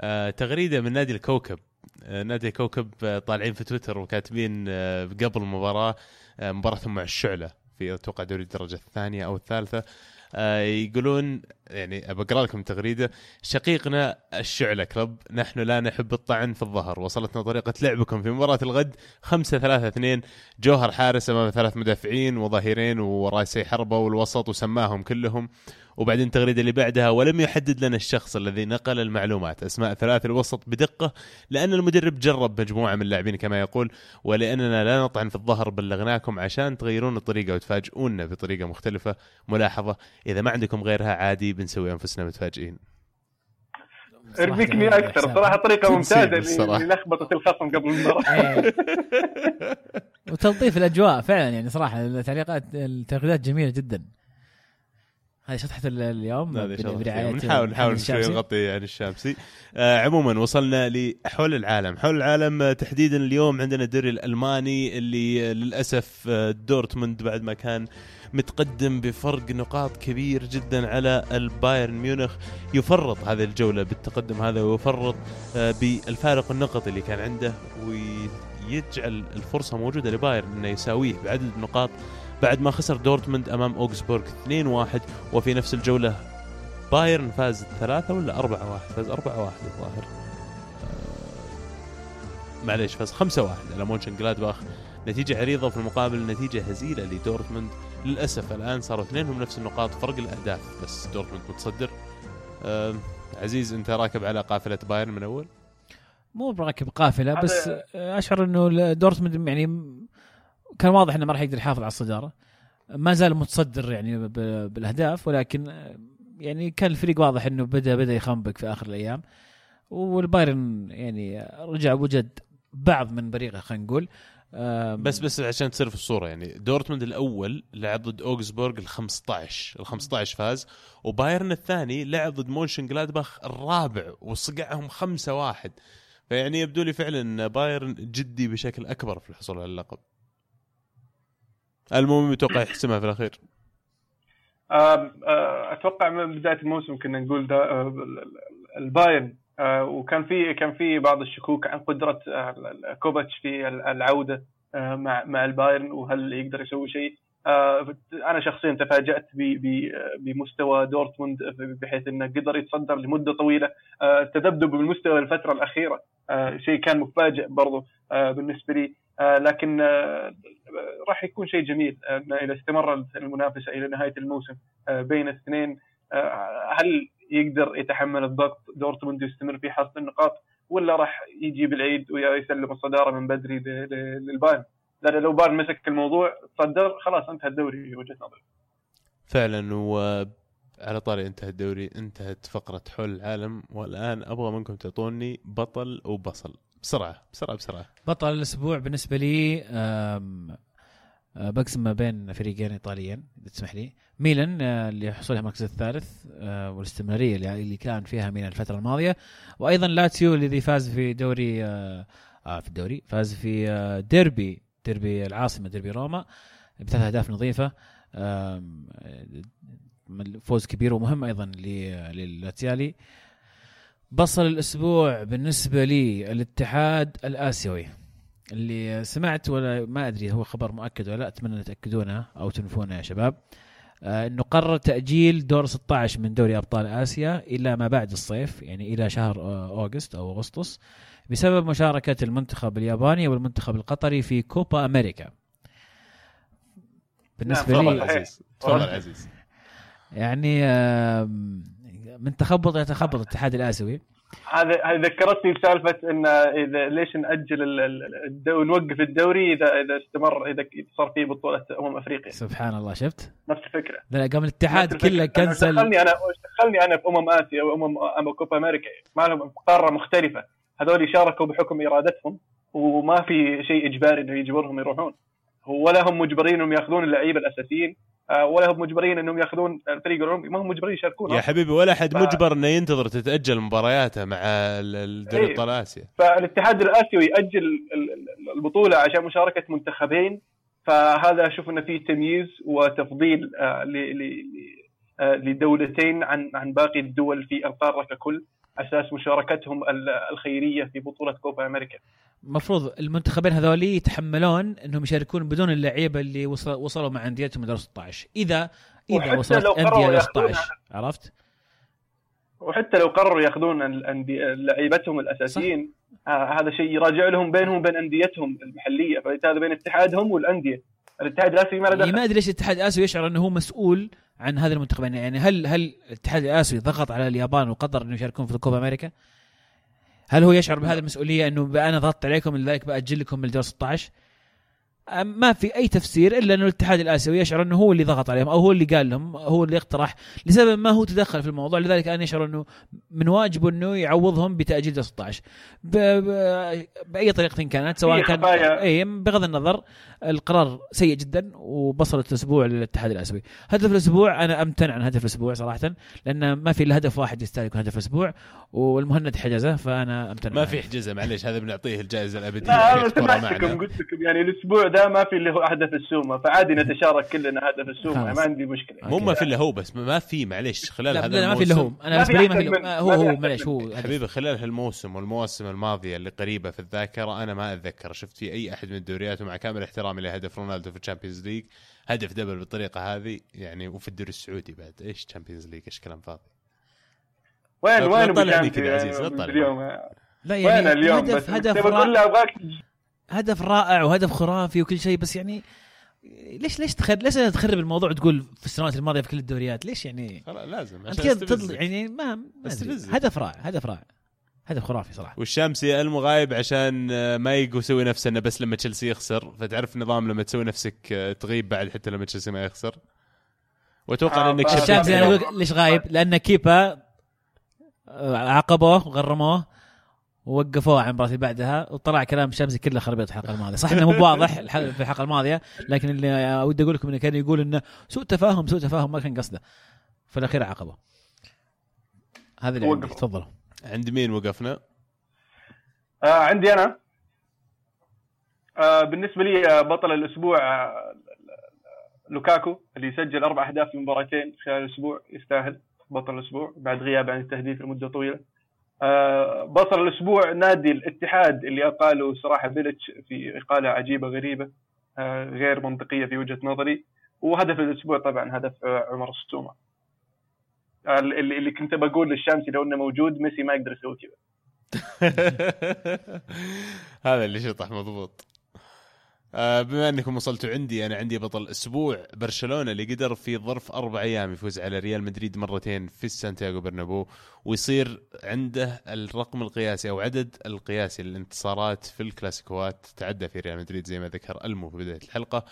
آه تغريدة من نادي الكوكب. آه نادي الكوكب آه طالعين في تويتر وكاتبين آه قبل المباراه آه مباراتهم مع الشعلة في أتوقع دوري الدرجة الثانية أو الثالثة. آه يقولون يعني بقرا لكم تغريدة. شقيقنا الشعلة كلب. نحن لا نحب الطعن في الظهر. وصلتنا طريقة لعبكم في مباراة الغد. 5 3 2 جوهر حارس أمام ثلاث مدافعين وظهيرين وراسي حربة والوسط وسماهم كلهم. وبعدين التغريده اللي بعدها. ولم يحدد لنا الشخص الذي نقل المعلومات. أسماء ثلاث الوسط بدقة. لأن المدرب جرب مجموعة من اللاعبين كما يقول. ولأننا لا نطعن في الظهر بلغناكم عشان تغيرون الطريقة وتفاجئونا بطريقة مختلفة ملاحظة. إذا ما عندكم غيرها عادي بنسوي أنفسنا متفاجئين اربكني أكثر صراحة طريقة ممتازة. اللي لخبطت الخصم قبل المباراه. وتلطيف الأجواء فعلا يعني صراحة التعليقات التغريدات جميلة جدا هذه شطحة ال- اليوم. نحاول نحاول شوي. نغطي عن الشامسي آه عموما وصلنا لحول العالم حول العالم آه، تحديدا اليوم عندنا الدوري الألماني اللي آه، للأسف آه، دورتموند بعد ما كان متقدم بفرق نقاط كبير جدا على البايرن ميونخ. يفرط هذه الجولة بالتقدم هذا ويفرط آه، بالفارق النقطي اللي كان عنده ويجعل الفرصة موجودة لبايرن إنه يساويه بعدد النقاط بعد ما خسر دورتموند أمام اوغسبورغ 2-1 وفي نفس الجولة بايرن فاز ثلاثة ولا أربعة واحد؟ فاز أربعة واحد الظاهر. آه، معليش فاز خمسة واحد على مونشن جلادباخ. نتيجة عريضة وفي المقابل نتيجة هزيلة لدورتموند. للأسف الآن صاروا اثنينهم نفس النقاط فرق الأهداف. بس دورتموند متصدر. عزيز أنت راكب على قافلة بايرن من أول؟ مو براكب قافلة بس أشعر إنه دورتموند يعني كان واضح إنه ما راح يقدر يحافظ على الصدارة. ما زال متصدر يعني بالأهداف ولكن يعني كان الفريق واضح إنه بدا بدأ يخنبق في آخر الأيام. والبايرن يعني رجع وجد بعض من بريقه خلينا نقول. بس بس عشان تصير في الصورة يعني دورتموند الأول لعب ضد أوغسبورغ ال 15 ال 15 فاز وبايرن الثاني لعب ضد مونشن جلادباخ الرابع وصقعهم 5 واحد. فيعني يبدو لي فعلا إن بايرن جدي بشكل أكبر في الحصول على اللقب. المهند تتوقع يحسمها في الأخير. آه، أتوقع من بداية الموسم كنا نقول ده آه، البايرن وكان في كان في بعض الشكوك عن قدرة آه، كوفاتش في العودة آه، مع مع البايرن وهل يقدر يسوي شيء؟ آه، أنا شخصيا تفاجأت بمستوى دورتموند بحيث إنه قدر يتصدر لمدة طويلة. آه، تذبذب بالمستوى الفترة الأخيرة آه، شيء كان مفاجئ برضو آه، بالنسبة لي. آه، لكن آه، راح يكون شيء جميل آه، إذا استمر المنافسة إلى نهاية الموسم آه، بين الاثنين آه، هل يقدر يتحمل الضغط دورتموند ويستمر في حصد النقاط ولا راح يجيب العيد ويسلم الصدارة من بدري ل- ل- للبايرن. لأن لو بايرن مسك الموضوع تصدر خلاص انتهى الدوري في وجهة نظري. فعلا وعلى طاري انتهى الدوري انتهت فقرة حول العالم والآن أبغى منكم تعطوني بطل وبصل. بسرعة بسرعة بسرعة. بطل الأسبوع بالنسبة لي بقسم ما بين فريقين إيطاليين إذا تسمح لي. ميلان آه، اللي حصولها المركز الثالث آه، والاستمرارية اللي كان فيها ميلان الفترة الماضية. وأيضا لاتسيو الذي فاز في دوري آه، آه في الدوري فاز في آه، ديربي ديربي العاصمة ديربي روما بثلاث أهداف نظيفة. آه، فوز كبير ومهم أيضا للاتيالي. بصل الأسبوع بالنسبة لي الاتحاد الآسيوي. اللي سمعت ولا ما أدري هو خبر مؤكد ولا لا أتمنى تأكدونه أو تنفونه يا شباب. آه، إنه قرر تأجيل دور 16 من دوري أبطال آسيا إلى ما بعد الصيف يعني إلى شهر آه، أوغست أو أغسطس بسبب مشاركة المنتخب الياباني والمنتخب القطري في كوبا أمريكا. بالنسبة لي. عزيز. تفضل عزيز. يعني من تخبط يتخبط الاتحاد الآسيوي. هذا هذه ذكرتني بسالفة إن إذا ليش نأجل الدوري نوقف الدوري اذا إذا استمر إذا صار في بطولة أمم أفريقيا. سبحان الله شفت؟ نفس الفكرة. لا قام الاتحاد. كله كنسل. دخلني أنا دخلني أنا في أمم آسيا وامم أم كوبا أمريكا. ما لهم قاره مختلفة. هذول شاركوا بحكم إرادتهم وما في شيء إجباري إنه يجبرهم يروحون. ولا هم مجبرين انهم يأخذون اللعيبة الأساسيين. ولا هم مجبرين إنهم يأخذون الفريق الأولمبي ما هم مجبرين يشاركون يا حبيبي ولا أحد ف- مجبر إنه ينتظر تتأجل مبارياته مع ال- ال- دوري إيه. ابطال آسيا فالاتحاد الآسيوي يأجل ال- ال- البطولة عشان مشاركة منتخبين فهذا أشوف إنه فيه تمييز وتفضيل آه، آه، لدولتين عن عن باقي الدول في القاره ككل أساس مشاركتهم ال- الخيرية في بطولة كوبا أمريكا. المفروض المنتخبين هذول يتحملون إنهم يشاركون بدون اللعيبة اللي وصل وصلوا مع أنديتهم دور 16 اذا إذا وصلت أندية دور ياخذونها- 16 عرفت؟ وحتى لو قرروا ياخذون لعيبتهم الأساسيين آه هذا شيء يراجع لهم بينهم وبين أنديتهم المحلية فهذا بين اتحادهم والأندية. الاتحاد الآسيوي ما له يعني دخل. ما أدري ليش الاتحاد الآسيوي يشعر إنه هو مسؤول عن هذه المنتخبين يعني هل هل الاتحاد الآسيوي ضغط على اليابان وقطر إنه يشاركون في كوبا أمريكا؟ هل هو يشعر بهذه المسؤولية إنه أنا ضغطت عليكم لذلك باجل لكم الدور 16 أم- ما في أي تفسير إلا انه الاتحاد الآسيوي يشعر أنه هو اللي ضغط عليهم أو هو اللي قال لهم هو اللي اقترح لسبب ما هو تدخل في الموضوع لذلك أنا يشعر أنه من واجبه أنه يعوضهم بتأجيل دور 16 ب... ب... بأي طريقة كانت سواء كان. إي بغض النظر القرار سيء جدا وبصلت الأسبوع للاتحاد الآسيوي هدف الأسبوع أنا أمتنع عن هدف الأسبوع صراحة لأن ما في إلا هدف واحد يستاهل يكون هدف الأسبوع والمهند حجزه فأنا أمتنع ما في. حجزه معلش هذا بنعطيه الجائزة الأبدية لا أنا سمعتكم. قلت لكم يعني الأسبوع ده ما في اللي هو هدف السومة. فعادي نتشارك كلنا هدف السومة. ما عندي مشكلة. مو ما في الا هو بس ما في معلش خلال لا, هذا لا ما في الا هو. الموسم- أنا ما في بالنسبة لي ما في من- هو هو. معلش هو. حبيبي خلال هالموسم والمواسم الماضية اللي قريبة في الذاكرة أنا ما أتذكر. شفت في أي أحد من الدوريات ومع كامل احترامي لهدف رونالدو في ال Champions League هدف double بالطريقة هذه يعني وفي الدوري السعودي بعد. إيش Champions League؟ إيش كلام فاضي؟ وين لا وين تطلعني أبو كذا عزيز، لا تطلعني. اليوم. لا وين يعني اليوم؟ هدف بس هدف كله أبغاك هدف رائع وهدف خرافي وكل شيء بس يعني ليش ليش تخرب ليش تخرب الموضوع وتقول في السنوات الماضية في كل الدوريات؟ ليش يعني؟ خلاص لازم أنت عشان كذا. تطلع يعني ما ما. هدف رائع هدف رائع هدف خرافي صراحة. والشامسي المغايب عشان ما يقو يسوي نفسه انه بس لما تشيلسي يخسر. فتعرف نظام لما تسوي نفسك تغيب بعد حتى لما تشيلسي ما يخسر؟ وأتوقع آه، إنك الشامسي أنا يعني- ليش غايب؟ لأن كيبا عاقبوه وغرموه. ووقفوه عن المباراة اللي بعدها وطلع كلام الشامسي كله خربيط الحلقة الماضية، صح إنه مو بواضح الح- في الحلقة الماضية لكن اللي ودي أقول لكم إنه كان يقول إنه سوء تفاهم سوء تفاهم ما كان قصده. في الأخير عاقبه. هذا اللي عندي وقفوا. تفضلوا. عند مين وقفنا؟ آه عندي أنا آه بالنسبة لي آه بطل الأسبوع آه لوكاكو اللي يسجل أربع أهداف في مباراتين خلال الأسبوع يستاهل بطل الأسبوع بعد غياب عن التهديف لمدة طويلة. آه بطل الأسبوع نادي الاتحاد اللي اقالوا صراحة بيلتش في إقالة عجيبة غريبة آه غير منطقية في وجهة نظري وهدف الأسبوع طبعا هدف آه عمر السومة. اللي, كنت بقول للشامسي لو إنه موجود ميسي ما يقدر يسوي كذا. هذا اللي شطح مضبوط بما انكم وصلتوا عندي أنا عندي بطل أسبوع برشلونة اللي قدر في ظرف أربع أيام يفوز على ريال مدريد مرتين في سانتياغو برنابو ويصير عنده الرقم القياسي أو عدد القياسي للانتصارات في الكلاسيكوات تعدى في ريال مدريد زي ما ذكر المو في بداية الحلقة.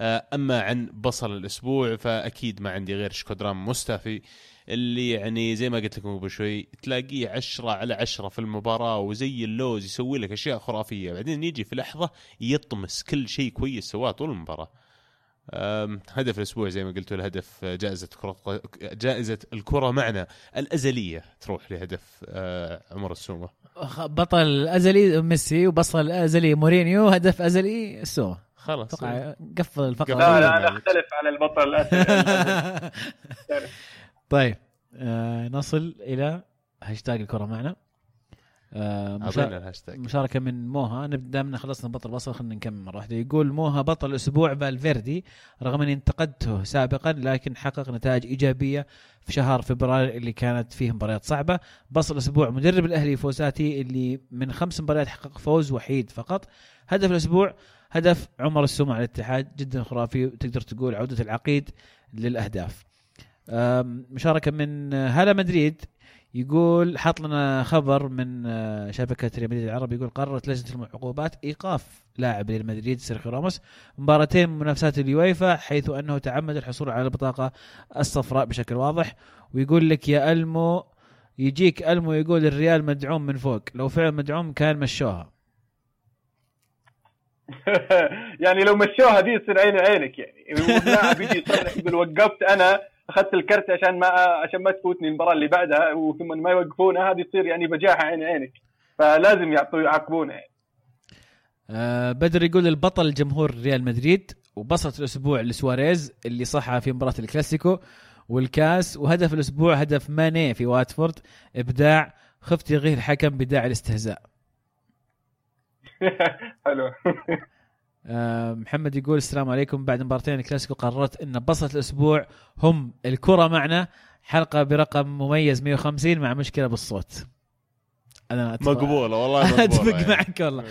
آه، اما عن بصل الأسبوع فاكيد ما عندي غير شكودرام مستافي. اللي يعني زي ما قلت لكم قبل شوي تلاقيه عشرة على عشرة في المباراة وزي اللوز يسوي لك أشياء خرافية. بعدين يجي في لحظة يطمس كل شيء كويس سواه طول المباراة. هدف الأسبوع زي ما قلت الهدف جائزة كرة جائزة الكرة معنا. الأزلية تروح لهدف آه، عمر السومة. بطل أزلي ميسي وبصل أزلي مورينيو هدف أزلي السومة. خلاص. أتوقع قفل الفقرة. لا لا أنا اختلف على البطل الاسيوي طيب آه نصل إلى هاشتاج الكرة معنا. آه، مشا- أعطينا الهاشتاج مشاركة من موها. نبدا دامنا خلصنا بطل بصل خلينا نكمل. مره واحدة يقول موها بطل الأسبوع فالفيردي رغم أني انتقدته سابقا لكن حقق نتائج إيجابية في شهر فبراير اللي كانت فيه مباريات صعبة. بصل الأسبوع مدرب الأهلي فوساتي اللي من خمس مباريات حقق فوز وحيد فقط. هدف الأسبوع هدف عمر السومة على الاتحاد. جدا خرافي وتقدر تقول عودة العقيد للأهداف. مشاركة من هلا مدريد يقول حط لنا خبر من آه، شبكة ريال مدريد العربي يقول قررت لجنة العقوبات إيقاف لاعب ريال مدريد سيرخيو راموس مباراتين من منافسات اليويفا حيث أنه تعمد الحصول على البطاقة الصفراء بشكل واضح. ويقول لك يا ألمو يجيك ألمو يقول الريال مدعوم من فوق لو فعلا مدعوم كان مشوها. يعني لو مشوها دي يصير عيني عينك يعني. اللاعب يجي يصرح يقول وقفت أنا أخذت الكرت عشان ما عشان ما تفوتني المباراة اللي بعدها وثم ما يوقفونها هذه تصير يعني بجاحة عيني عينك. فلازم يعطوا يعاقبونه يعني آه بدر يقول البطل جمهور ريال مدريد وبسط الأسبوع لسواريز اللي صحى في مباراة الكلاسيكو والكاس وهدف الأسبوع هدف ماني في واتفورد إبداع خفت يغير الحكم بداعي الاستهزاء. حلو. محمد يقول السلام عليكم. بعد مباراتين الكلاسيكو قررت إن بسط الأسبوع هم الكرة معنا. حلقة برقم مميز 150 مع مشكلة بالصوت. أنا أتفق- مقبولة والله أنا مقبولة اتفق يعني. معك والله.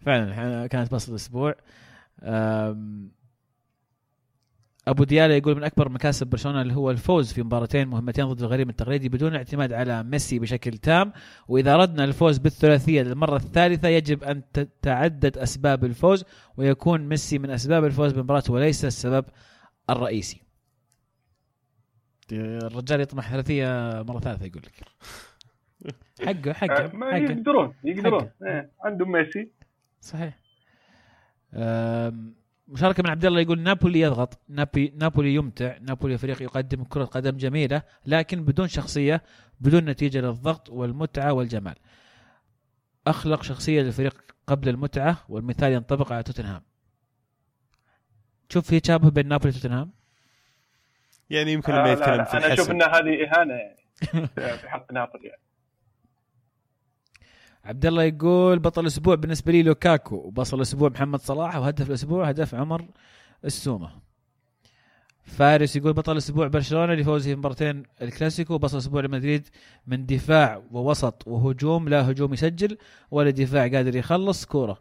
فعلا كانت بسط الأسبوع. أبو ديالا يقول من أكبر مكاسب برشلونة اللي هو الفوز في مباراتين مهمتين ضد الغريم التقليدي بدون اعتماد على ميسي بشكل تام. وإذا أردنا الفوز بالثلاثية للمرة الثالثة يجب أن تتعدد أسباب الفوز ويكون ميسي من أسباب الفوز بالمباراة وليس السبب الرئيسي. الرجال يطمح ثلاثية مرة ثالثة يقول لك. حقه حقه ما حقه. يقدرون يقدرون. إيه، عندهم ميسي. صحيح. أم، مشاركة من عبد الله يقول نابولي يضغط نابي نابولي يمتع نابولي فريق يقدم كرة قدم جميلة لكن بدون شخصية بدون نتيجة للضغط والمتعة والجمال. أخلق شخصية للفريق قبل المتعة والمثال ينطبق على توتنهام. شوف في تشابه بين نابولي وتوتنهام؟ يعني يمكن آه لما يتكلم لا في أنا أشوف إن هذه إهانة يعني في حق نابولي. يعني. عبد الله يقول بطل الأسبوع بالنسبة لي لوكاكو. وبطل الأسبوع محمد صلاح وهدف الأسبوع هدف عمر السومة. فارس يقول بطل الأسبوع برشلونة لفوزه في مباراتين الكلاسيكو وبطل الأسبوع لمدريد من دفاع ووسط وهجوم لا هجوم يسجل ولا دفاع قادر يخلص كورة.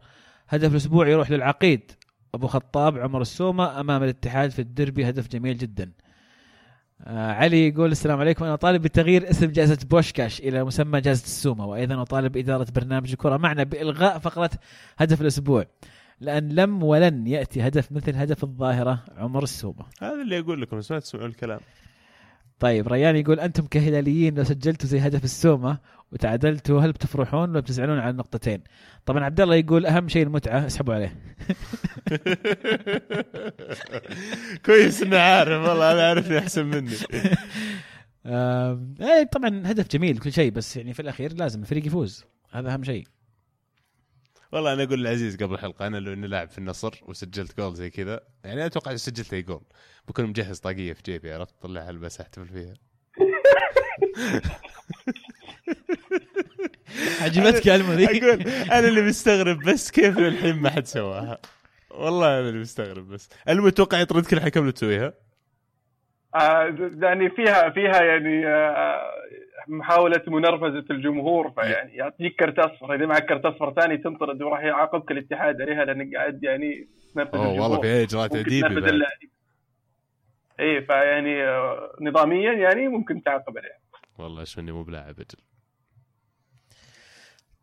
هدف الأسبوع يروح للعقيد أبو خطاب عمر السومة أمام الاتحاد في الدربي هدف جميل جدا. آه علي يقول السلام عليكم. أنا طالب بتغيير اسم جائزة بوشكاش إلى مسمى جائزة السومة وأيضا أطالب اداره برنامج الكره معنا بإلغاء فقرة هدف الأسبوع. لأن لم ولن يأتي هدف مثل هدف الظاهرة عمر السومة. هذا اللي أقول لكم ما تسمعون الكلام. طيب ريان يقول أنتم كهلاليين لو سجلتوا زي هدف السومة وتعادلتوا هل بتفرحون ولا بتزعلون على النقطتين؟ طبعا عبد الله يقول أهم شيء المتعة اسحبوا عليه. كويس إنه عارف والله أنا عارفني أحسن مني إيه طبعا هدف جميل كل شيء بس يعني في الأخير لازم الفريق يفوز هذا أهم شيء. والله أنا أقول لعزيز قبل الحلقة أنا لو إني لاعب في النصر وسجلت جول زي كذا يعني أتوقع سجلت أي جول بكون مجهز طاقية في جيبي عرفت؟ طلعها البس أحتفل فيها. عجبتك الكلمة ذي؟ أقول أنا اللي مستغرب بس كيف للحين ما حد سواها. والله أنا اللي مستغرب بس. المتوقع يطردك الحكم لو تسويها؟ آه، يعني فيها فيها يعني آه، محاولة منرفزة الجمهور فيعني يعطيك كرت أصفر إذا معك كرت أصفر ثاني تنطرد وراح يعاقبك الاتحاد عليها لأنك قاعد يعني تنرفز أوه والله الجمهور في اجراءات بعد. اللاعب. إيه فيعني آه، نظاميا يعني ممكن تعاقب عليه والله إيش مني مو بلاعب أجل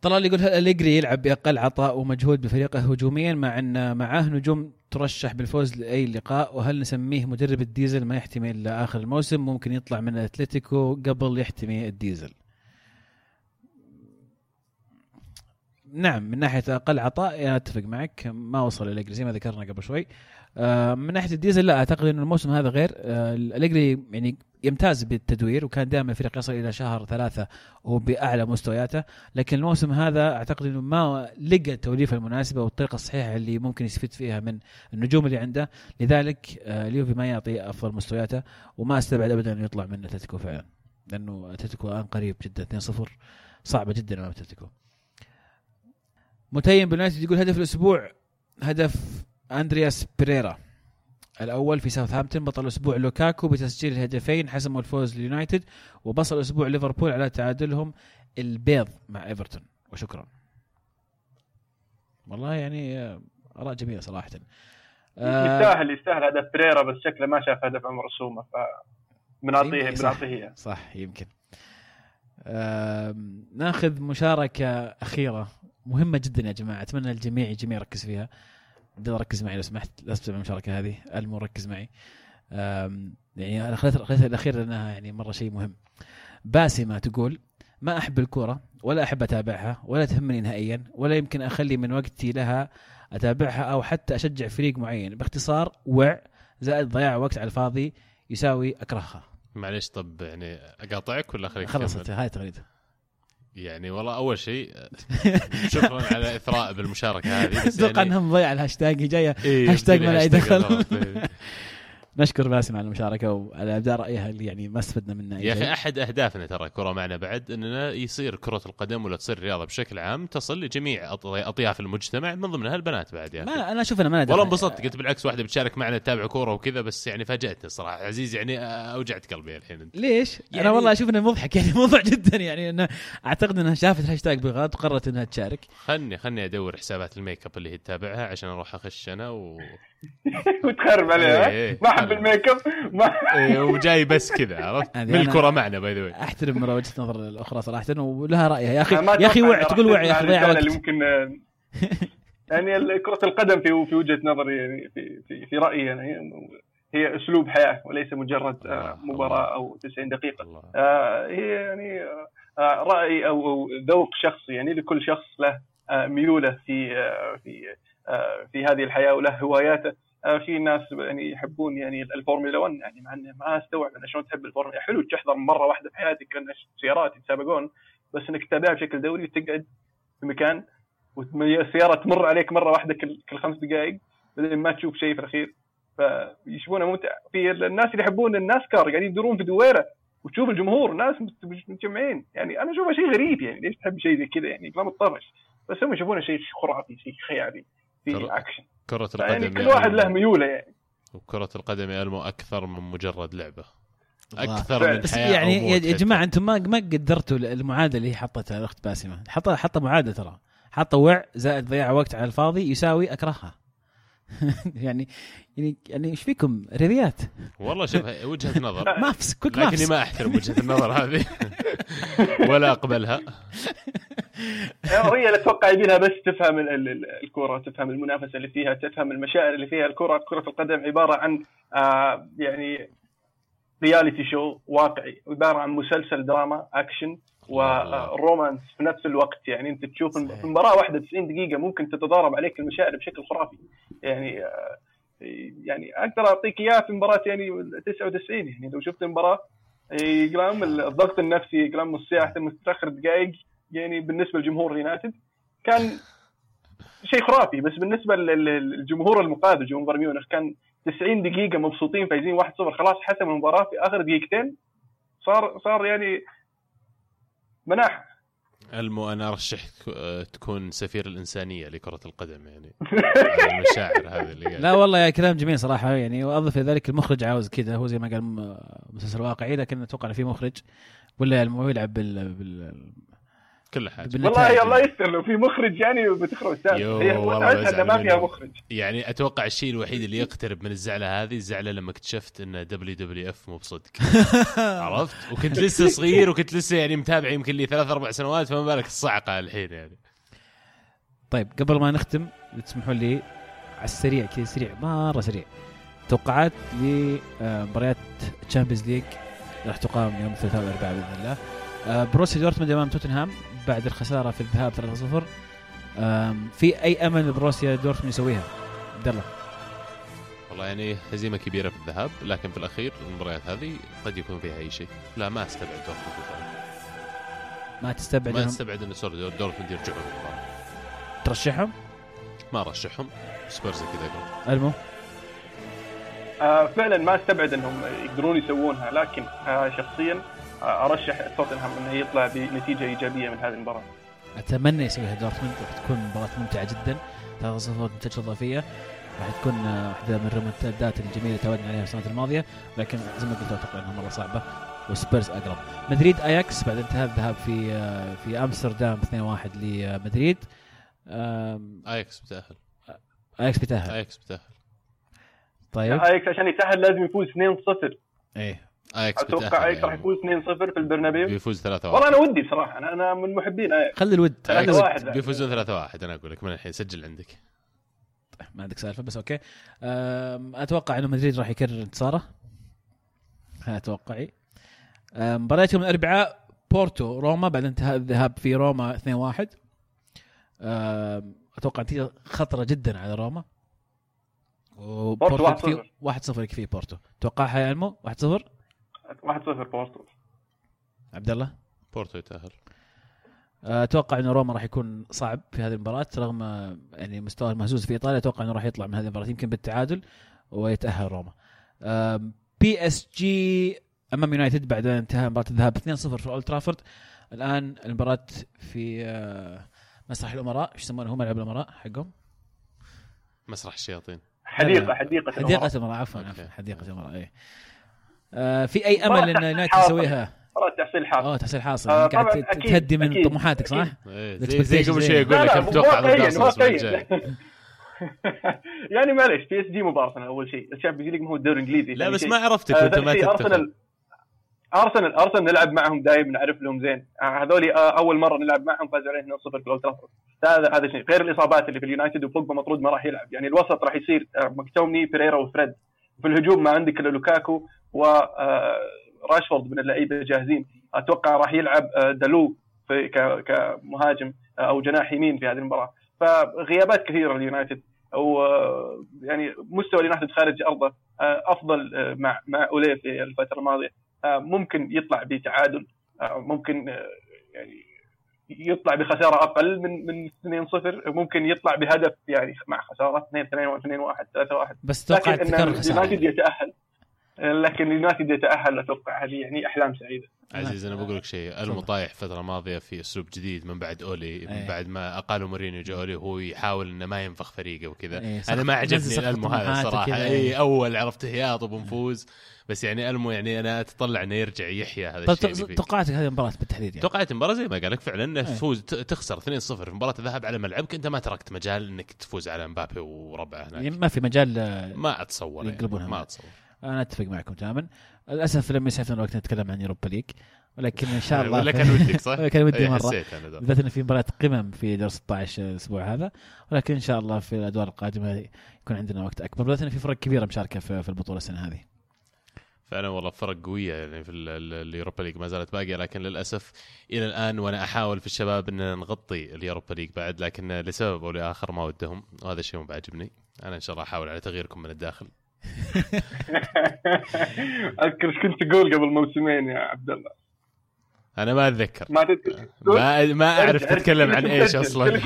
طلال يقول هل أليجري يلعب بأقل عطاء ومجهود بفريقه هجوميا مع إن معاه نجوم ترشح بالفوز لأي لقاء وهل نسميه مدرب الديزل؟ ما يحتمي إلا آخر الموسم. ممكن يطلع من أتلتيكو قبل يحتمي الديزل. نعم من ناحية أقل عطاء أتفق معك. ما وصل اليجري زي ما ذكرنا قبل شوي. آه، من ناحية الديزل لا أعتقد ان الموسم هذا غير. آه، اليجري يعني يمتاز بالتدوير وكان دائما الفريق يصل إلى شهر ثلاثة وهو باعلى مستوياته. لكن الموسم هذا أعتقد إنه ما لقى التوليفة المناسبة والطريقة الصحيحة اللي ممكن يستفيد فيها من النجوم اللي عنده. لذلك آه، اليوفي ما يعطي أفضل مستوياته وما أستبعد ابدا انه يطلع من أتلتيكو فعلا لأنه أتلتيكو الآن قريب جدا 2-0 صعبة جدا أمام أتلتيكو. متيم باليونايتد يقول هدف الأسبوع هدف أندرياس بيريرا الأول في ساوثهامبتون بطل الأسبوع لوكاكو بتسجيل الهدفين حسموا الفوز لليونايتد وبصل الأسبوع ليفربول على تعادلهم البيض مع إيفرتون وشكرا والله يعني آه، آراء جميلة صراحة آه، يستاهل يستاهل هدف بريرا بس شكله ما شاف هدف عمر السومه ف بنعطيه صح. بنعطيه. صح يمكن آم، ناخذ مشاركة أخيرة مهمة جدا يا جماعة أتمنى الجميع الجميع يركز فيها ركز معي لو سمحت لا تسمع المشاركة هذه. المو ركز معي. يعني أنا خليت خليت الأخير لأنها يعني مرة شيء مهم. باسمة تقول ما أحب الكورة ولا أحب أتابعها ولا تهمني نهائيا ولا يمكن أخلي من وقتي لها أتابعها أو حتى أشجع فريق معين. باختصار وع زائد ضياع وقت على الفاضي يساوي أكرهها. معليش طب يعني أقاطعك ولا خليك خلصت؟ هاي تغريدة. يعني والله أول شيء شكرا على إثراء بالمشاركة هذه أتوقع يعني إنها مضيع الهاشتاج هي جاية إيه، هاشتاج ما هاشتاج دخل. نشكر باسم على المشاركة وعلى ابداء رأيها اللي يعني ما استفدنا منها أي يا. أخي أحد أهدافنا ترى كرة معنا بعد أننا يصير كرة القدم ولا تصير الرياضه بشكل عام تصل لجميع أطياف المجتمع من ضمنها البنات بعد يا أخي ما أنا أشوف أنا ما. والله انبسطت قلت بالعكس واحدة بتشارك معنا تتابع كورة وكذا بس يعني فاجأتني الصراحة عزيز يعني أوجعت قلبي الحين أنت ليش؟ يعني يعني- أنا والله أشوف أنه مضحك يعني موضوع جدا يعني أنه أعتقد انها شافت الهاشتاج بالغلط وقررت أنها تشارك خلني خلني أدور حسابات الميك أب اللي هي تتابعها عشان أروح أخش أنا و... وتخرب عليها إيه،. ما أحب الميك أب ما إيه، وجاي بس كذا عرفت؟ من الكرة معنا by the أحترم وجهة نظر الأخرى صراحة ولها رايها يا أخي يا أخي وع تقول وع يا أخي ضيع وقت. ممكن يعني ال- كرة القدم في في وجهة نظري يعني في في, في رأيي يعني هي أسلوب حياة وليس مجرد آه، الله، مباراة أو 90 دقيقة. الله. آه، هي يعني آه، آه، رأي أو أو ذوق شخصي يعني لكل شخص له آه، ميوله في آه، في آه، في هذه الحياة وله هواياته. آه، في ناس يعني يحبون يعني الفورمولا 1 يعني مع إني ما أستوعب أنا شلون تحب الفورمولا. حلو تحضر مرة واحدة في حياتك كان سيارات يتسابقون بس إنك تتابعها بشكل دوري وتقعد في مكان والسيارة تمر عليك مرة واحدة كل خمس دقائق بعدين ما تشوف شيء في الأخير. فيشوفونه ممتع. في الناس اللي يحبون الناسكار قاعدين يدورون في دويرة وتشوف الجمهور ناس مت- متجمعين. يعني أنا اشوفه شيء غريب يعني ليش تحب شيء زي كذا يعني؟ لا متطرش بس هم يشوفونه شيء خرافي شيء خيالي. في كر- اكشن كرة يعني القدم كل يا واحد له ألمو. ميوله يعني. وكرة القدم يا ألمو أكثر من مجرد لعبة. الله. أكثر من بس حياة يعني يا جماعة أنتم ما ما قدرتوا المعادلة اللي حطتها الأخت باسمة. حطها حطها معادلة ترى. حطها وع زائد ضياع وقت على الفاضي يساوي أكرهها. يعني يعني يعني إيش فيكم؟ رياضيات. والله شوف هي وجهة نظر. مافس كويك لكني مافس ما أحترم وجهة النظر هذه. ولا أقبلها هي أتوقع يبيلها بس تفهم ال- ال- ال- الكرة تفهم المنافسة اللي فيها تفهم المشاعر اللي فيها. الكرة كرة القدم عبارة عن آه يعني reality show واقعي. عبارة عن مسلسل دراما اكشن ورومانس في نفس الوقت. يعني انت تشوف. في مباراه واحدة 90 دقيقة ممكن تتضارب عليك المشاعر بشكل خرافي. يعني آه يعني أقدر أعطيك اياه في مباراة يعني 99 يعني لو شفت المباراة يقلام الضغط النفسي يقلام الساعة متاخر دقائق. يعني بالنسبة لجمهور اليونايتد كان شيء خرافي. بس بالنسبة لل- للجمهور المقابل جمهور ميونخ كان 90 دقيقة مبسوطين فايزين 1-0 خلاص حسم المباراة في آخر دقيقتين صار صار يعني مناح. ألمو أنا أرشحك آه، تكون سفير الإنسانية لكرة القدم يعني. على المشاعر هذه اللي قاعد. لا والله يا كلام جميل صراحة يعني. وأضف إلى ذلك المخرج عاوز كذا هو زي ما قال مسلسل واقعي لكن أتوقع إنه في مخرج ولا هو يلعب بال, بال... كل حاجة. بالنتائج. والله الله يستر لو في مخرج يعني بتخرب السالفه يو، هي متعتها ما فيها. مخرج. يعني أتوقع الشيء الوحيد اللي يقترب من الزعلة هذه الزعلة لما اكتشفت أن WWF مو بصدق. عرفت؟ وكنت لسه صغير وكنت لسه يعني متابع يمكن لي ثلاث أربع سنوات فما بالك الصعقة الحين يعني. طيب قبل ما نختم تسمحوا لي على السريع كذا سريع مرة سريع. توقعات لمباريات Champions League راح تقام يوم الثلاثاء والأربعاء بإذن الله. آه، بروسيا دورتموند أمام توتنهام. بعد الخسارة في الذهاب 3-0 آم، في أي أمل بروسيا دورتموند يسويها؟ عبد الله. والله يعني هزيمة كبيرة في الذهاب لكن في الأخير المباريات هذه قد يكون فيها أي شيء. لا ما أستبعد دورتموند. ما تستبعد ما أستبعد أن sorry دورتموند يرجعون ترشحهم؟ ما أرشحهم سبيرز كذا ألمو؟ آه فعلا ما أستبعد إنهم يقدرون يسوونها لكن آه شخصيا أرشح توتنهام إنه يطلع بنتيجة إيجابية من هذه المباراة. أتمنى يسويها دورتموند راح تكون مباراة ممتعة جدا 3 0 نتيجه إضافية راح تكون آه، واحدة من الريمونتادات الجميلة اللي تعودنا عليها السنوات الماضية لكن زي ما قلت أتوقع إنها مرة صعبة وسبيرز أقرب. مدريد أياكس بعد انتهاء الذهاب في آه، في أمستردام 2-1 لمدريد. أياكس بتأهل. أياكس بيتاهل أياكس بتأهل. طيب. أياكس عشان يتأهل لازم يفوز 2-0 إيه. اياكس أتوقع بتاهل اياكس راح يعني. يفوز 2-0 في البرنابيو. بيفوز 3 والله 1 أنا ودي بصراحه أنا أنا من محبين اياكس خلي الود خلي ثلاثة الود. واحد. بيفوزون 3 1 أنا أقول لك من الحين. سجل عندك. ما عندك سالفة بس أوكي. أتوقع إنه مدريد راح يكرر انتصاره. هذا توقعي أم، مباريات يوم الأربعاء بورتو روما بعد انتهاء الذهاب في روما 2-1 أم، أتوقع نتيجة خطرة جدا على روما. وبورتو بورتو يكفي 1-0 يكفي بورتو. توقعها يا إلمو؟ 1-0 1-0 بورتو. عبد الله بورتو يتأهل. أتوقع إنه روما راح يكون صعب في هذه المباراة رغم آه، يعني مستوى المهزوز في إيطاليا أتوقع إنه راح يطلع من هذه المباراة يمكن بالتعادل ويتأهل روما. PSG أمام يونايتد بعد انتهاء مباراة الذهاب 2-0 في أولد ترافورد. الآن المباراة في آه، مسرح الأمراء إيش يسمونه؟ هم ملعب الأمراء حقهم؟ مسرح الشياطين. حديقة حديقة حديقة. الأمراء. عفوا. عفوا حديقة الأمراء اي آه، في أي أمل إن يونايتد. يسويها؟ مباراة تحصيل حاصل اوه تحصيل حاصل آه، قاعد ت- أكيد، تهدي من أكيد، طموحاتك صح؟ أكيد. إيه، زي زي قبل شوي يقول لا لك كم تتوقع واقعياً. الجاي يعني معلش PSG مو بارسنال أول شيء ال Champions League ما هو الدوري الإنجليزي لا بس. ما عرفتك آه، وأنت ثاني ما ارسنال ارسنال أرسنال نلعب معهم دائما نعرف لهم زين آه، هذول أول مرة نلعب معهم فاز عليهم 2-0 في الاولد ترافورد هذا هذا شيء غير الإصابات اللي في اليونايتد وبوجبا مطرود ما راح يلعب يعني الوسط راح يصير مكتومني بيريرا وفريد في الهجوم ما عندك إلا لوكاكو وراشفورد من اللعيبة جاهزين أتوقع راح يلعب آه، دالو في كمهاجم آه، أو جناح يمين في هذه المباراة. فغيابات كثيرة لليونايتد أو آه، يعني مستوى اليونايتد خارج أرضه آه، أفضل آه، مع مع أوليه في الفترة الماضية. آه، ممكن يطلع بتعادل آه، ممكن آه، يعني يطلع بخسارة أقل من من 2-0 ممكن يطلع بهدف يعني مع خسارة 2 2 2 1 3 1 بس توقع تكرر إن خساره اليونايتد يتأهل لكن اليونايتد يتاهل أتوقع هذه يعني أحلام سعيدة عزيز أنا بقول لك شيء المطايح فتره ماضيه في أسلوب جديد من بعد أولي من أيه. بعد ما اقالوا مورينيو جو أولي وهو يحاول إنه ما ينفخ فريقه وكذا إيه، صح. أنا ما عجبني الالمو هذا صراحة اي إيه. أول عرفت هياط وبنفوز بس يعني ألمو يعني أنا أتطلع إنه يرجع يحيا هذا طيب الشيء. توقعاتك هذه المباراة بالتحديد يعني توقعت المباراة زي ما قال لك فعلا إنه أيه. تفوز ت- تخسر 2-0 في مباراة الذهاب على ملعبك أنت ما تركت مجال إنك تفوز على مبابي وربعه يعني هناك ما في مجال ما أتصور يعني ما. أتصور أنا أتفق معكم تماما. للأسف لم يسعفنا الوقت نتكلم عن Europa League ولكن إن شاء الله ولا كان ودك صح؟ كان ودي مرة. بالذات انه في مباراة قمم في دور 16 الأسبوع هذا ولكن إن شاء الله في الأدوار القادمة يكون عندنا وقت أكبر. بالذات انه في فرق كبيرة مشاركة في في البطولة السنة هذه. فعلا والله فرق قوية يعني في ال- ال- ال Europa League ما زالت باقية لكن للأسف إلى الآن وأنا أحاول في الشباب إن نغطي ال Europa League بعد لكن لسبب أو لآخر ما ودهم وهذا الشيء مو بعاجبني أنا إن شاء الله أحاول على تغييركم من الداخل. اذكر إيش كنت تقول قبل موسمين يا عبد الله أنا ما أتذكر ما ما ما أعرف تتكلم. عن إيش. أصلا.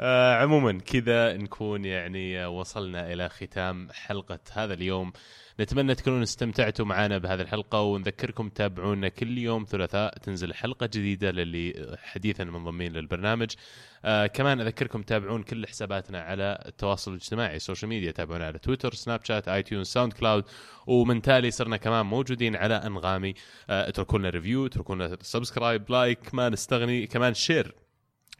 آه عموما كذا نكون يعني وصلنا إلى ختام حلقة هذا اليوم نتمنى تكونوا استمتعتوا معنا بهذه الحلقة ونذكركم تابعونا كل يوم ثلاثاء تنزل حلقة جديدة للي حديثا منضمين للبرنامج. آه كمان أذكركم تتابعون كل حساباتنا على التواصل الاجتماعي ال social media تابعونا على تويتر Snapchat iTunes SoundCloud ومن تالي صرنا كمان موجودين على أنغامي. آه اتركوا لنا review اتركوا لنا subscribe like ما نستغني كمان share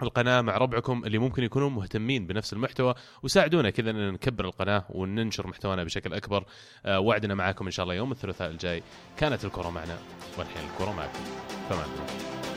القناة مع ربعكم اللي ممكن يكونوا مهتمين بنفس المحتوى وساعدونا كذا إن نكبر القناة وننشر محتوانا بشكل أكبر. آه وعدنا معاكم إن شاء الله يوم الثلاثاء الجاي. كانت الكرة معنا والحين الكرة معكم. الله